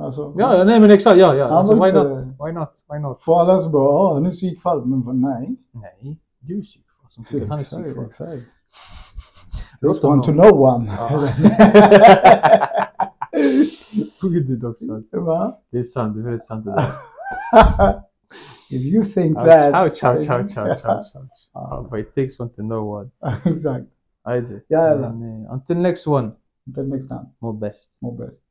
Alltså, ja, ja, nej men exakt, ja, ja. Alltså, why not? Why not? Why not? För alla som bara, ja han är psykfall. Men vad- nej. Nej, du är psyk. Som tycker han är Exakt, psyk. exakt. Låt one to no one. Ja. Gud också. Va? Det är sant, det är väldigt sant det där. If you think Ouch, that. ouch, ouch, ouch, ouch, ouch, ouch. Ja. Uh, but it takes one to know one. Exakt. I do. Jävlar. Men, eh, until next one, Until next time. må bäst. Må bäst.